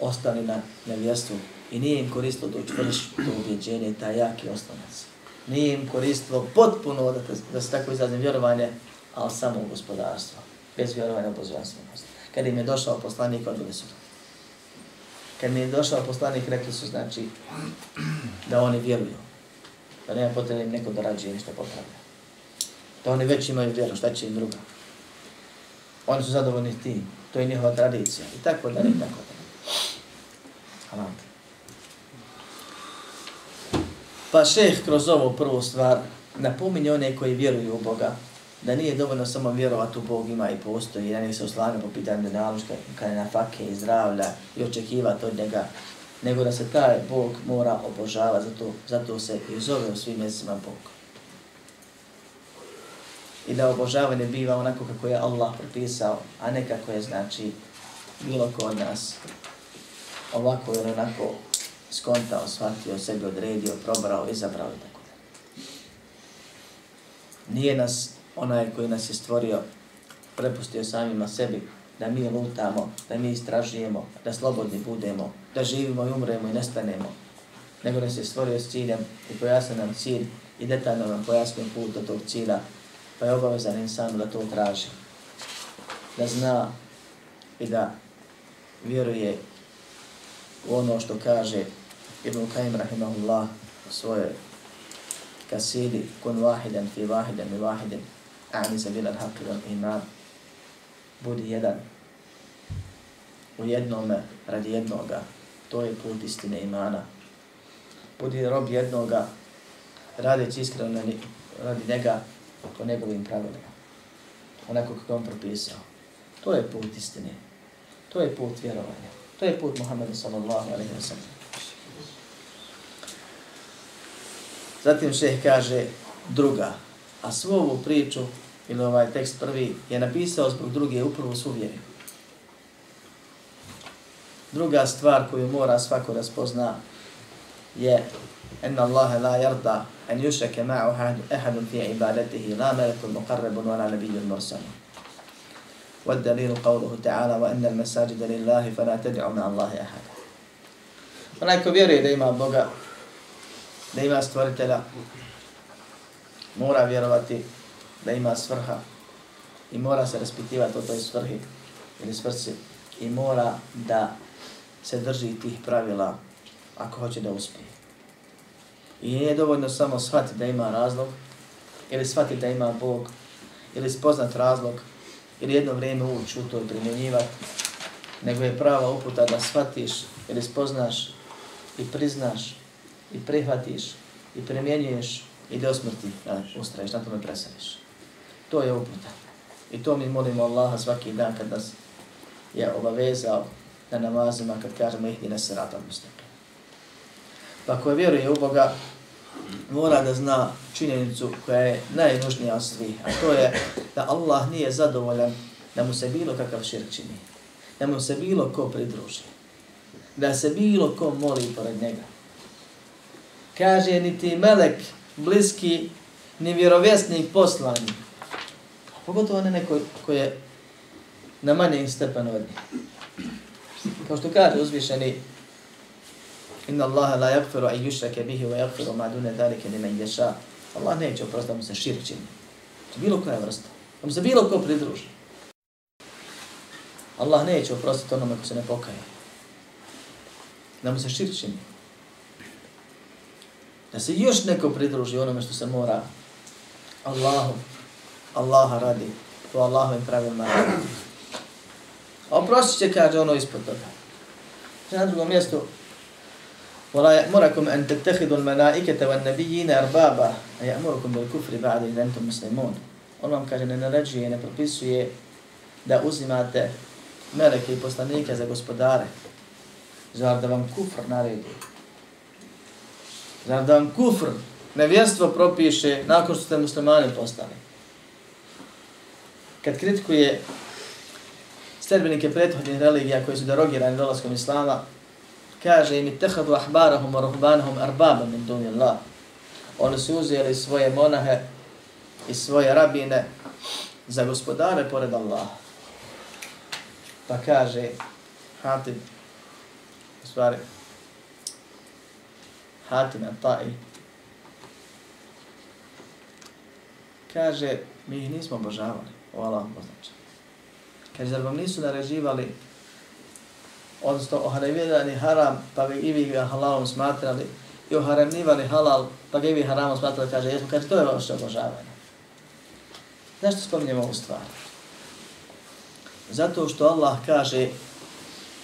ostali na nevjestu i nije im koristilo to čvršto objeđenje, taj jaki osnovac. Nije im koristilo potpuno da, da se tako izrazim vjerovanje, ali samo u gospodarstvo, bez vjerovanja u božanstvenost. Kad im je došao poslanik, odbili su to. Kad mi je došao poslanik, rekli su znači da oni vjeruju. Da nema potrebe im neko da dorađuje nešto popravlja. Da oni već imaju vjeru, šta će im druga. Oni su zadovoljni tim. To je njihova tradicija. I tako da i tako da. Halam. Pa šeh kroz ovu prvu stvar napominje one koji vjeruju u Boga, da nije dovoljno samo vjerovati u Bog ima i postoji, da nije se oslanio po pitanju dinaloška, kada je na fake i zdravlja i očekivati od njega, nego da se taj Bog mora obožavati, zato, zato se i zove u svim mjesecima Bog. I da obožavanje biva onako kako je Allah propisao, a ne kako je znači bilo ko od nas ovako ili onako skontao, shvatio, sebi odredio, probrao, izabrao i tako da. Nije nas onaj koji nas je stvorio, prepustio samima sebi, da mi lutamo, da mi istražujemo, da slobodni budemo, da živimo i umremo i nestanemo, nego nas je stvorio s ciljem i pojasnio nam cilj i detaljno nam pojasnio put do tog cilja, pa je obavezan insanu da to traži, da zna i da vjeruje u ono što kaže Ibn Qaim rahimahullah u svojoj kasidi kun wahidan fi wahidan mi wahidin a'ni sabila al-haqi wal iman. Budi jedan u jednome radi jednoga. To je put istine imana. Budi rob jednoga radeći iskreno radi njega po njegovim pravilima. Onako kako on propisao. To je put istine. To je put vjerovanja. To je put Muhammeda sallallahu alaihi wa sallam. Zatim šeh kaže druga. A svu ovu priču, ili ovaj tekst prvi, je napisao zbog druge upravo su vjeri. Druga stvar koju mora svako da spozna je en Allahe la yarda en yushake ma'u ahadun fi ibadatihi la malakun muqarrabun wa la nabiyyun mursalun. والدليل قوله تعالى وأن المساجد لله فلا تدعوا مع الله أحدا Onaj ko vjeruje da ima Boga, da ima stvoritelja, mora vjerovati da ima svrha i mora se raspitivati o toj svrhi ili svrci i mora da se drži tih pravila ako hoće da uspije. I nije dovoljno samo shvatiti da ima razlog ili shvatiti da ima Bog ili spoznat razlog ili jedno vrijeme ući u to i primjenjivati, nego je prava uputa da shvatiš ili spoznaš i priznaš i prihvatiš i primjenjuješ i do smrti da ustraješ, na tome presadiš. To je uputa. I to mi molimo Allaha svaki dan kad nas je obavezao na namazima kad kažemo ih ne se rata Pa ko vjeruje u Boga, mora da zna činjenicu koja je najnužnija od svih, a to je da Allah nije zadovoljan da mu se bilo kakav širk čini, da mu se bilo ko pridruži, da se bilo ko moli pored njega. Kaže, niti melek bliski, ni vjerovjesnik poslani, pogotovo ne neko ko je na manje stepenu od njih. Kao što kaže uzvišeni Inna Allaha la yaghfiru an yushraka bihi wa yaghfiru ma duna zalika liman yasha. Allah neće oprostiti mu se širk čini. To bilo koja vrsta. Da mu se bilo ko pridruži. Allah neće oprostiti onome ko se ne pokaje. Da mu se širk čini. Da se još neko pridruži onome što se mora Allahu, Allaha radi, po Allahovim pravilima radi A oprostit će, kaže ono ispod toga. Na drugom mjestu, ولا يأمركم أن تتخذوا الملائكة والنبيين أربابا يأمركم بالكفر بعد إذا أنتم مسلمون On vam kaže, ne naređuje, ne propisuje da uzimate meleke i poslanike za gospodare. Zar da vam kufr naredi? Zar da vam kufr, nevjerstvo propiše nakon što ste muslimani postali? Kad kritikuje sredbenike prethodnih religija koji su derogirani dolaskom Islama, kaže im itehadu ahbarahum wa ruhbanahum arbaba min duni Allah. Oni su uzeli svoje monahe i svoje rabine za gospodare pored Allah. Pa kaže Hatim, u stvari, Hatim Atai, kaže, mi ih nismo obožavali, o Allah poznače. Kaže, zar vam nisu naređivali odnosno oharamivali haram, pa bi i vi ga halalom smatrali, i oharamivali halal, pa bi i vi haramom smatrali, kaže, jesmo, kaže, to je vaše obožavanje. Zašto spominjemo ovu stvar? Zato što Allah kaže,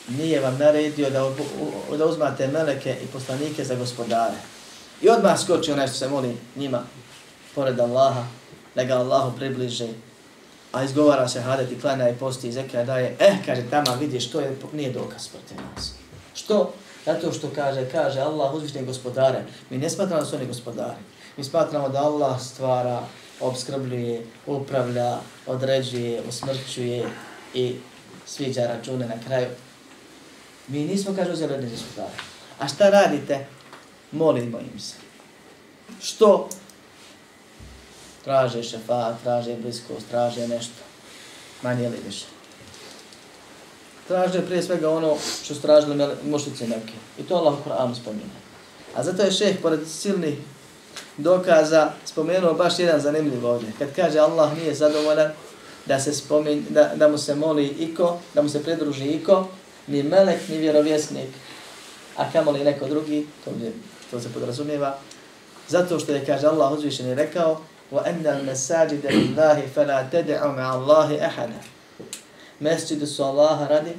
nije vam naredio da, da uzmate meleke i poslanike za gospodare. I odmah skoči onaj što se moli njima, pored Allaha, da ga Allahu približe a izgovara se hadet i klanja i posti i zekija daje, eh, kaže, tamo vidiš, to je, nije dokaz protiv nas. Što? Zato što kaže, kaže Allah uzvišnje gospodare. Mi ne smatramo da su oni gospodari. Mi smatramo da Allah stvara, obskrbljuje, upravlja, određuje, usmrćuje i sviđa račune na kraju. Mi nismo, kaže, uzeli od gospodare. A šta radite? Molimo im se. Što? Traže šefa, traže bliskost, traže nešto. Manje ili više. Traže prije svega ono što su tražili mušnici neke. I to Allah u Koranu spominje. A zato je šeh, pored silnih dokaza, spomenuo baš jedan zanimljiv ovdje. Kad kaže Allah nije zadovoljan da, se spomin, da, da mu se moli iko, da mu se pridruži iko, ni melek, ni vjerovjesnik, a kamoli neko drugi, to, je, to se podrazumijeva, zato što je, kaže Allah uzvišen rekao, وأن المساجد لله فلا تدعوا مع الله أحدا مسجد su Allah radi,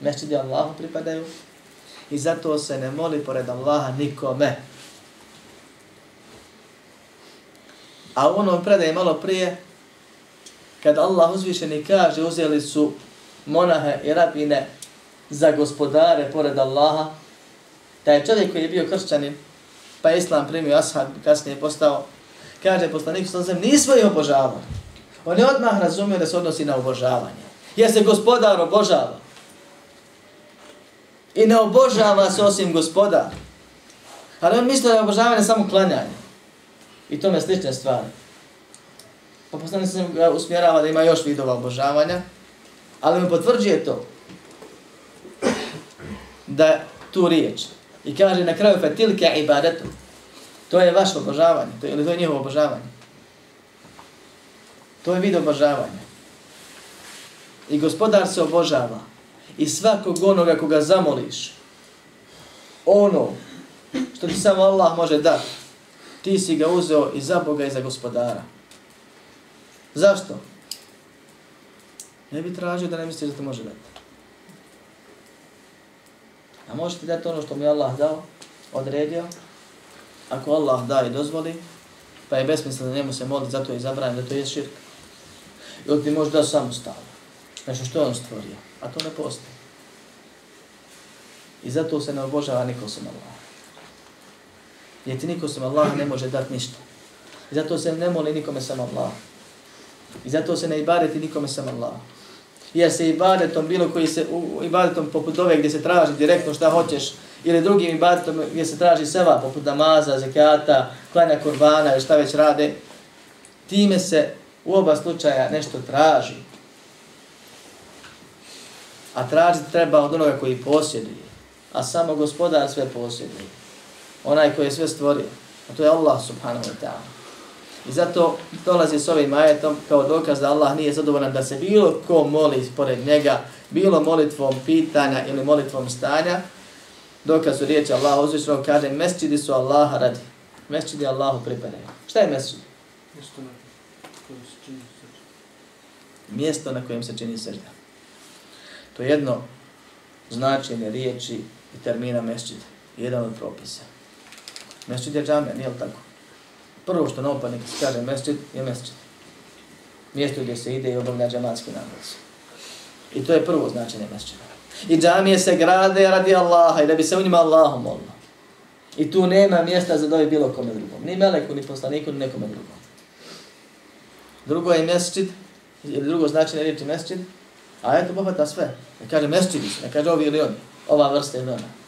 mesjidi Allahu pripadaju i zato se ne moli pored Allaha nikome. A u onom predaje malo prije, kad Allah uzvišeni kaže, uzeli su monahe i rabine za gospodare pored Allaha, da je čovjek koji je bio kršćanin, pa je Islam primio ashab, kasnije postao, kaže poslanik sa zem, nismo ih obožavali. On je odmah razumio da se odnosi na obožavanje. Jer se gospodar obožava. I ne obožava se osim gospodar. Ali on mislio da je obožavanje samo klanjanje. I tome slične stvari. Pa poslanik se ga usmjerava da ima još vidova obožavanja. Ali mu potvrđuje to. Da tu riječ. I kaže na kraju fetilke ibadetu. To je vaše obožavanje. To je, ili to je njihovo obožavanje. To je vid obožavanja. I gospodar se obožava. I svakog onoga koga zamoliš, ono što ti samo Allah može dati, ti si ga uzeo i za Boga i za gospodara. Zašto? Ne bi tražio da ne misliš da te može dati. A možete dati ono što mi Allah dao, odredio, ako Allah da i dozvoli, pa je besmisleno njemu se moliti, zato je zabranjeno da to je širk. Ili ti može da samostalno. Znači što on stvorio, a to ne postoji. I zato se ne obožava niko sam Allah. Jer ti niko sam Allah ne može dati ništa. I zato se ne moli nikome sam Allah. I zato se ne ibadeti nikome sam Allah. Jer se ibadetom bilo koji se, u, ibadetom poput ove gdje se traži direktno šta hoćeš, ili drugim ibadetom gdje se traži seva, poput namaza, zekata, klanja kurbana ili šta već rade, time se u oba slučaja nešto traži. A tražiti treba od onoga koji posjeduje. A samo gospodar sve posjeduje. Onaj koji je sve stvorio. A to je Allah subhanahu wa ta'ala. I zato dolazi s ovim ajetom kao dokaz da Allah nije zadovoljan da se bilo ko moli pored njega, bilo molitvom pitanja ili molitvom stanja, dokaz u riječi Allah uzvišno kaže mesčidi su Allaha radi. Mesčidi Allahu pripadaju. Šta je mesčid? Mjesto na kojem se čini srda. To je jedno značenje riječi i termina mesčid. Jedan od propisa. Mesčid je džamija, nije li tako? Prvo što na opanik se kaže mesčid je mesčid. Mjesto gdje se ide i obavlja džamatski namaz. I to je prvo značenje mesčida. I džamije se grade radi Allaha i da bi se u njima Allahom molilo. I tu nema mjesta za dovi bilo kome drugom. Ni meleku, ni poslaniku, ni nekome drugom. Drugo je mesčid, ili drugo značenje riječi mesčid, a eto pohvata sve. Ne kaže mesčidi ne kaže ovi ili oni, ova vrsta ili ona.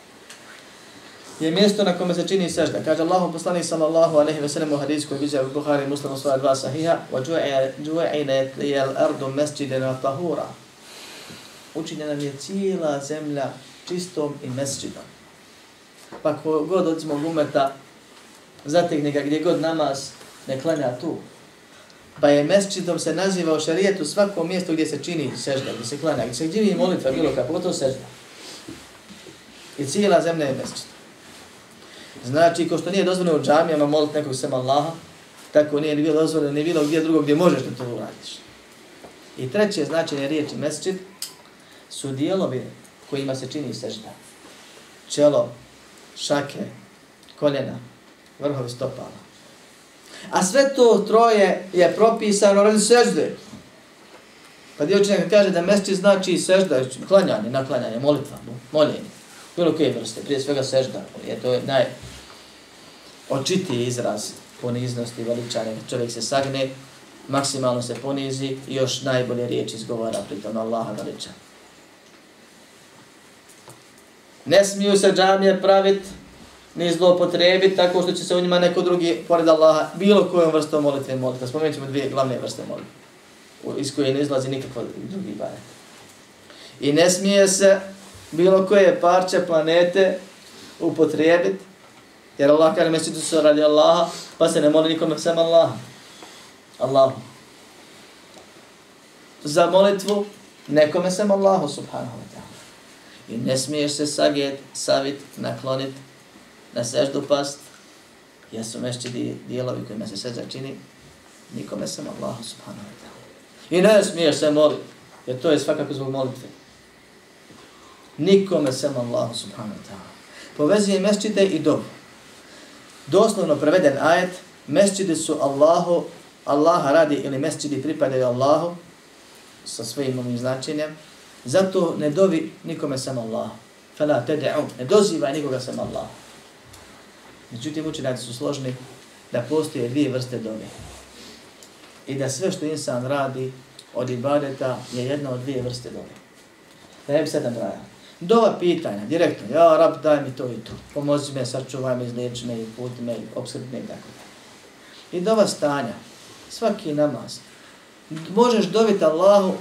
Je mjesto na kome se čini sežda. Kaže Allahu poslanik sallallahu alejhi ve sellem u hadisu koji vizija u Buhari Muslimu svoja dva sahiha, wa ju'ina liyal ardu masjidan wa tahura učinjena je cijela zemlja čistom i mesčidom. Pa ko god od zmog umeta zategne ga gdje god namaz ne klanja tu. Pa je mesčidom se naziva u šarijetu svako mjesto gdje se čini sežda, gdje se klanja, gdje se dživi molitva bilo kako, to sežda. I cijela zemlja je mesčid. Znači, ko što nije dozvoljeno u džamijama moliti nekog sem Allaha, tako nije ni bilo dozvoljeno ni bilo gdje drugo gdje možeš da to uradiš. I treće značenje riječi mesčid, su dijelovi kojima se čini sežda. Čelo, šake, koljena, vrhovi stopala. A sve to troje je propisano radi sežde. Pa dio kaže da mesti znači sežda, klanjanje, naklanjanje, molitva, moljenje. Bilo koje vrste, prije svega sežda. Je to naj očitiji izraz poniznosti i veličanja. Čovjek se sagne, maksimalno se ponizi i još najbolje riječi izgovara pritom Allaha veliča. Ne smiju se džamije praviti ni zlopotrebiti tako što će se u njima neko drugi, pored Allaha, bilo kojom vrstom molitve moliti. Spomenut ćemo dvije glavne vrste molitve, iz koje ne izlazi nikakva drugi bajet. I ne smije se bilo koje parče planete upotrijebiti, jer Allah kaže mesitu se radi Allaha, pa se ne moli nikome sem Allaha. Allahu. Za molitvu nekome sem Allahu subhanahu wa ta'ala. I ne smiješ se saget, savit, naklonit, na seždu past, jer su mešći dijelovi kojima se sežda čini, nikome sam Allahu subhanahu wa ta'ala. I ne smiješ se molit, jer to je svakako zbog molitve. Nikome sem Allahu subhanahu wa ta'ala. Povezuje mesčite i dobu. Doslovno preveden ajet, mešćide su Allahu, Allaha radi ili mesčidi pripadaju Allahu, sa svojim ovim značenjem, Zato ne dovi nikome sem Allah. Fala tede'u, ne dozivaj nikoga sem Allah. Međutim, učenjaci su složni da postoje dvije vrste dove. I da sve što insan radi od ibadeta je jedna od dvije vrste dove. Da je bi sedam raja. Dova pitanja, direktno, ja rab daj mi to i to, pomozi me, sačuvaj me, izliječi me, puti me, obskrbi me i tako. I dova stanja, svaki namaz. Možeš dobiti Allahu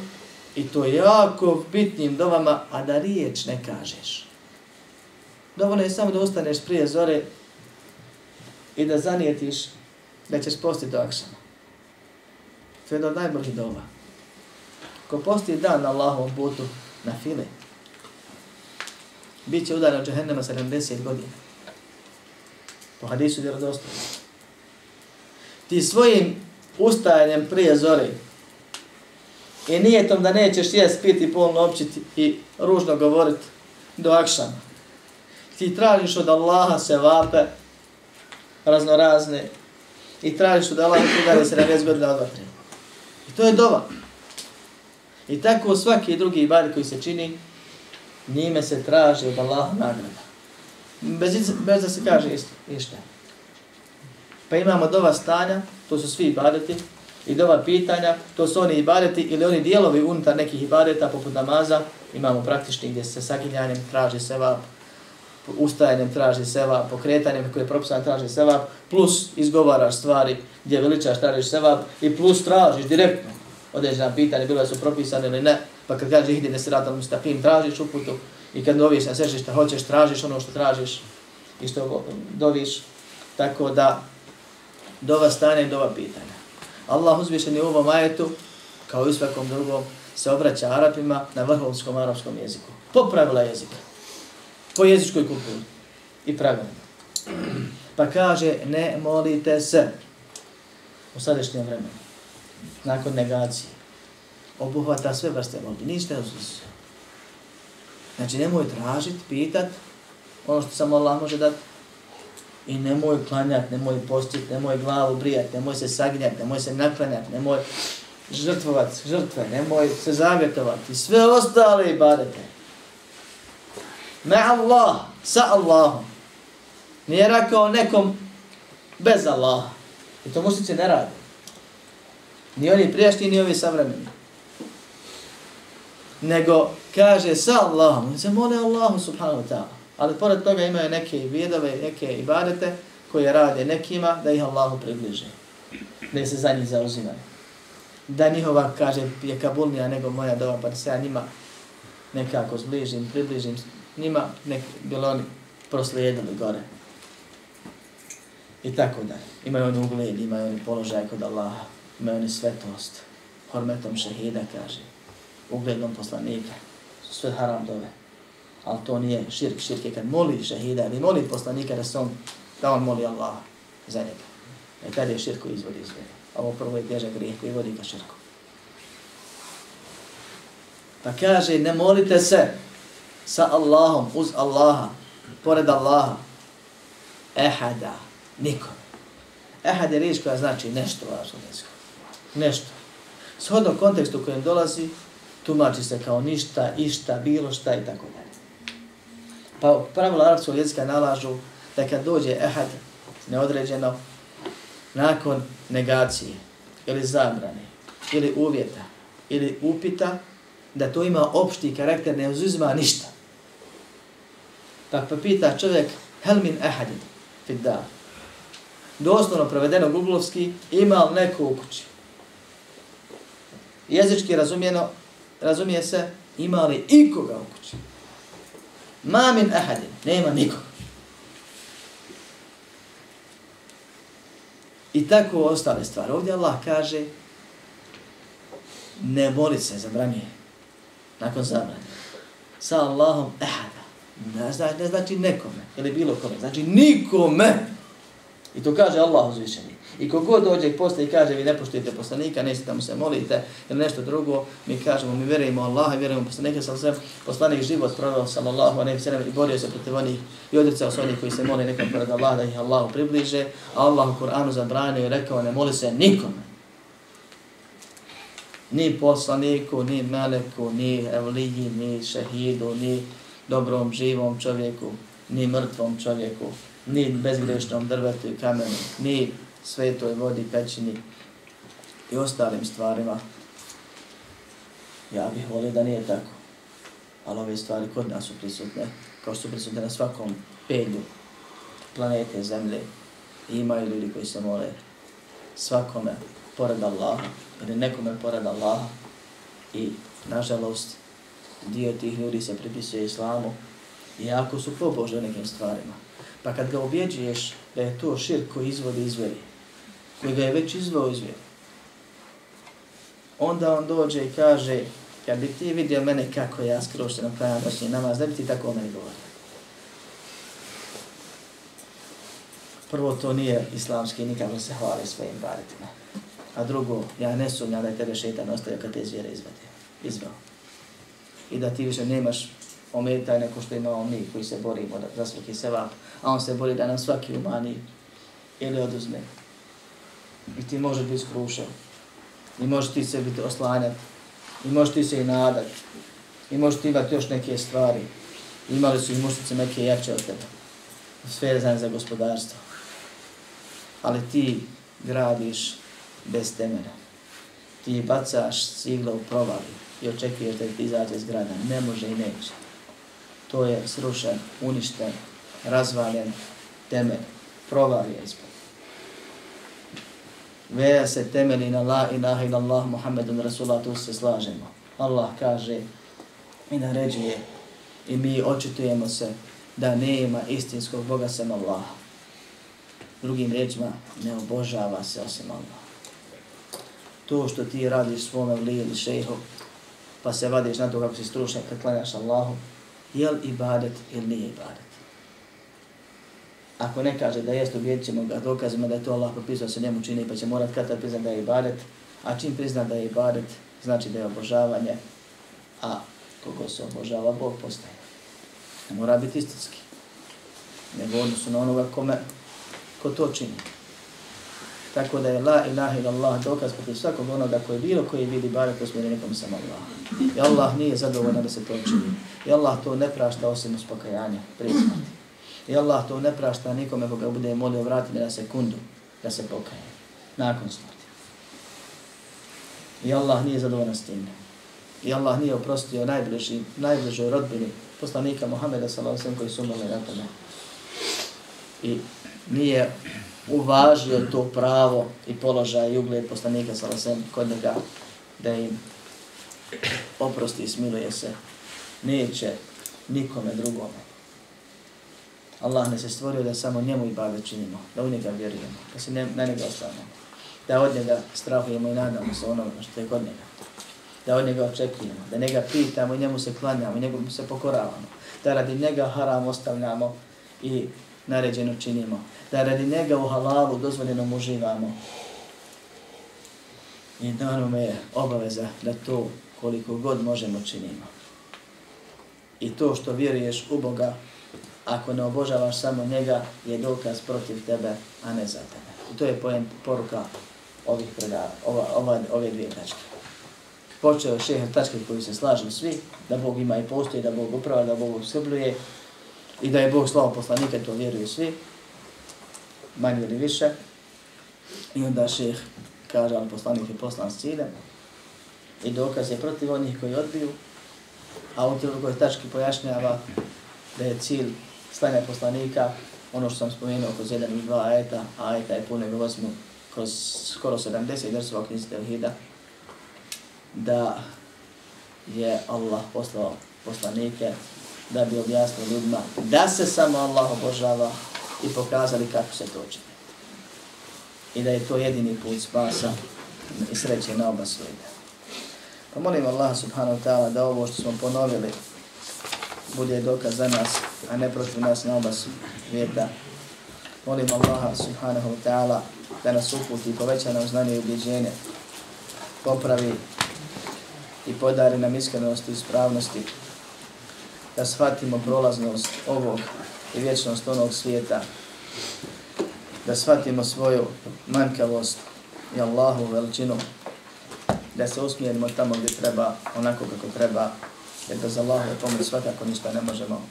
i to jako bitnim dovama, a da riječ ne kažeš. Dovoljno je samo da ustaneš prije zore i da zanijetiš da ćeš postiti do akšama. To je jedna od najboljih dova. Ko posti dan na Allahovom putu na file, bit će udaren od džahennema 70 godina. Po hadisu vjerodostojno. Ti svojim ustajanjem prije zore i nijetom da nećeš jest, piti, polno općiti i ružno govoriti do akšama. Ti tražiš od Allaha se vape raznorazne i tražiš od Allaha udare se na 10 godina od. I to je dova. I tako svaki drugi ibad koji se čini, njime se traži od Allaha nagrada. Bez, bez da se kaže isto. Pa imamo dova stanja, to su svi ibadeti, i dova pitanja, to su oni ibadeti ili oni dijelovi unutar nekih ibadeta poput namaza, imamo praktični gdje se saginjanjem traži seva, ustajanjem traži seva, pokretanjem koje je propisan traži seva, plus izgovaraš stvari gdje veličaš tražiš seva i plus tražiš direktno određena pitanja, bilo su propisane ili ne, pa kad kaže ihdi nesiratan mustaqim, tražiš uputu i kad doviš na sve što hoćeš, tražiš ono što tražiš i što doviš, tako da dova stane dova pitanja. Allah uzvišen je u ovom ajetu, kao i svakom drugom, se obraća Arapima na vrhovskom arapskom jeziku. Po pravila jezika. Po jezičkoj kulturi. I pravilima. Pa kaže, ne molite se u sadašnjem vremenu nakon negacije, obuhvata sve vrste molbi, ništa ne uzvisu. Znači, nemoj tražit, pitat, ono što samo Allah može dati, i nemoj klanjat, nemoj postit, nemoj glavu brijat, nemoj se sagnjat, nemoj se naklanjat, nemoj žrtvovat žrtve, nemoj se zavjetovati, sve ostale ibadete. Ne Allah, sa Allahom. Nije rekao nekom bez Allaha. I to mušnici ne radi. Ni oni prijašnji, ni ovi savremeni. Nego kaže sa Allahom, oni se mole Allahu subhanahu wa ta'ala. Ali pored toga imaju neke vidove, neke ibadete koje rade nekima da ih Allahu približe. Da se za njih zauzimaju. Da njihova, kaže, je kabulnija nego moja doba, pa da se ja njima nekako zbližim, približim njima, nek bilo oni proslijedili gore. I tako da. Imaju oni ugled, imaju oni položaj kod Allaha imaju oni svetost, hormetom šehida, kaže, ugledom poslanika, sve haram dove. Ali to nije širk, širk je kad moli šehida ili moli poslanika da, on, da on moli Allah za njega. E kad je širku izvodi iz a Ovo prvo je težak grijeh koji vodi ka širku. Pa kaže, ne molite se sa Allahom, uz Allaha, pored Allaha, ehada, nikom. Ehad je riječ koja znači nešto važno jeziku nešto. Shodno kontekstu u kojem dolazi, tumači se kao ništa, išta, bilo šta i tako dalje. Pa pravila arapskog jezika nalažu da kad dođe ehad neodređeno, nakon negacije ili zabrane ili uvjeta ili upita, da to ima opšti karakter, ne uzuzima ništa. Pa pa pita čovjek, hel min ehadin, fit da. Doslovno prevedeno guglovski, ima li neko u kući? jezički razumijeno, razumije se, ima li ikoga u kući? Ma min ahadin, nema nikoga. I tako ostale stvari. Ovdje Allah kaže, ne moli se, zabranije. Nakon zabranje. Sa Allahom ehada. Ne znači, ne znači nekome, ili bilo kome. Znači nikome. I to kaže Allah uzvišeni. I kogod dođe i postoji i kaže vi ne poštujete poslanika, nećete tamo se molite ili nešto drugo, mi kažemo mi vjerujemo Allaha i vjerujemo poslanika, sam sve poslanik život proveo sallallahu a ne i borio se protiv onih i odricao se onih koji se moli nekom pored Allaha da ih Allahu približe, a Allah u Kur'anu zabranio i rekao ne moli se nikome. Ni poslaniku, ni meleku, ni evliji, ni šehidu, ni dobrom, živom čovjeku, ni mrtvom čovjeku, ni bezgrešnom drvetu i kamenu, ni svetoj vodi, pećini i ostalim stvarima. Ja bih volio da nije tako. Ali ove stvari kod nas su prisutne, kao što su prisutne na svakom pelju planete Zemlje. I imaju ljudi koji se mole svakome pored Allaha ili nekome pored Allaha i nažalost dio tih ljudi se pripisuje islamu i iako su pobožni nekim stvarima. Pa kad ga objeđuješ da je to širk koji izvodi izveri, koji ga je već izveo izveri, onda on dođe i kaže, kad bi ti vidio mene kako ja skrošteno klanjam noćni namaz, da bi ti tako o meni govorio. Prvo, to nije islamski, nikako se hvali svojim baritima. A drugo, ja ne sumnjam da je tebe šeitan ostavio kad te zvijere izvede. Izveo. I da ti više nemaš ometaj neko što imamo mi koji se borimo da, za svaki sevap, a on se bori da nam svaki umani ili oduzme. I ti možeš biti skrušen. I možeš ti se biti oslanjati. I možeš ti se i nadat. I možeš ti imati još neke stvari. Imali su i mušnice neke jače od tebe. Sve je za gospodarstvo. Ali ti gradiš bez temena. Ti bacaš sigla u provali i očekuješ da ti izađe iz grada. Ne može i neće to je srušen, uništen, razvaljen temelj, provalije ispod. Veja se temeli na la ilaha ila Allah Muhammedun Rasulullah, tu se slažemo. Allah kaže i naređuje i mi očitujemo se da nema istinskog Boga sem Allah. Drugim rečima, ne obožava se osim Allah. To što ti radiš svome vli ili šeho, pa se vadiš na to kako si stručan kad klanjaš Allahu, je li ibadet ili nije ibadet. Ako ne kaže da jest, ubijedit ćemo ga dokazima da je to Allah propisao se njemu čini, pa će morat kada priznat da je ibadet, a čim prizna da je ibadet, znači da je obožavanje, a kogo se obožava, Bog postaje. Ne mora biti istinski. Nego odnosu na onoga kome, ko to čini. Tako da je la ilaha ila Allah dokaz protiv svakog onoga koji bilo koji vidi bare to smjeri nekom sam Allah. I Allah nije zadovoljno da se to čini. I Allah to ne prašta osim uspokajanja, prismati. I Allah to ne prašta nikome koga bude molio vratiti na sekundu da se pokaje. Nakon smrti. I Allah nije zadovoljan s tim. I Allah nije oprostio najbliži, najbližoj rodbini poslanika Muhammeda s.a.v. koji su umrli na tome. I nije uvažio to pravo i položaj i ugled poslanika sa lasem kod njega da im oprosti i smiluje se. Neće nikome drugome. Allah ne se stvorio da samo njemu i bave činimo, da u njega vjerujemo, da se ne, na njega ostavimo, da od njega strahujemo i nadamo se onome što je kod njega, da od njega očekujemo, da njega pitamo i njemu se klanjamo i njemu se pokoravamo, da radi njega haram ostavljamo i naređeno činimo, da radi njega u halalu dozvoljenom uživamo. I da nam je obaveza da to koliko god možemo činimo. I to što vjeruješ u Boga, ako ne obožavaš samo njega, je dokaz protiv tebe, a ne za tebe. I to je pojem, poruka ovih predava, ova, ova, ove dvije tačke. Počeo šehr tačke koji se slažu svi, da Bog ima i postoji, da Bog uprava, da Bog obskrbljuje i da je Bog slavo poslanika, to vjeruju svi, manje ili više. I onda šehr kaže, ali poslanik je poslan s ciljem. I dokaz je protiv onih koji odbiju, a u drugoj tački pojašnjava da je cilj stanja poslanika, ono što sam spomenuo kroz jedan i dva ajeta, a ajeta je puno gozmu kroz skoro 70 drsova knjizi Tevhida, da je Allah poslao poslanike da bi objasnio ljudima da se samo Allah obožava i pokazali kako se to čini. I da je to jedini put spasa i sreće na oba svojega. Pa molim Allah subhanahu wa ta'ala da ovo što smo ponovili bude dokaz za nas, a ne protiv nas na oba svijeta. Molim Allah subhanahu wa ta'ala da nas uputi i poveća nam znanje i ubjeđenje, popravi i podari nam iskrenost i ispravnosti, da shvatimo prolaznost ovog i vječnost onog svijeta, da shvatimo svoju manjkavost i Allahu veličinu, da se usmjerimo tamo gdje treba, onako kako treba, jer bez Allahu je pomoć svakako ništa ne možemo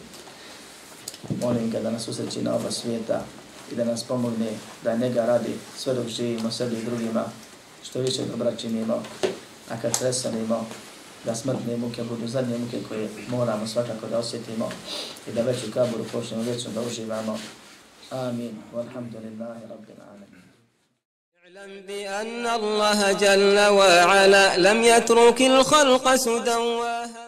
Molim ga da nas usreći na oba svijeta i da nas pomogne da njega radi sve dok živimo sebi i drugima, što više dobra činimo, a kad presanimo, da smrtne muke budu zadnje muke koje moramo svakako da osjetimo i da već u kaburu počnemo vječno da uživamo. Amin. Walhamdulillahi rabbil alamin. اعلم بأن الله جل وعلا لم يترك الخلق سدى وهدى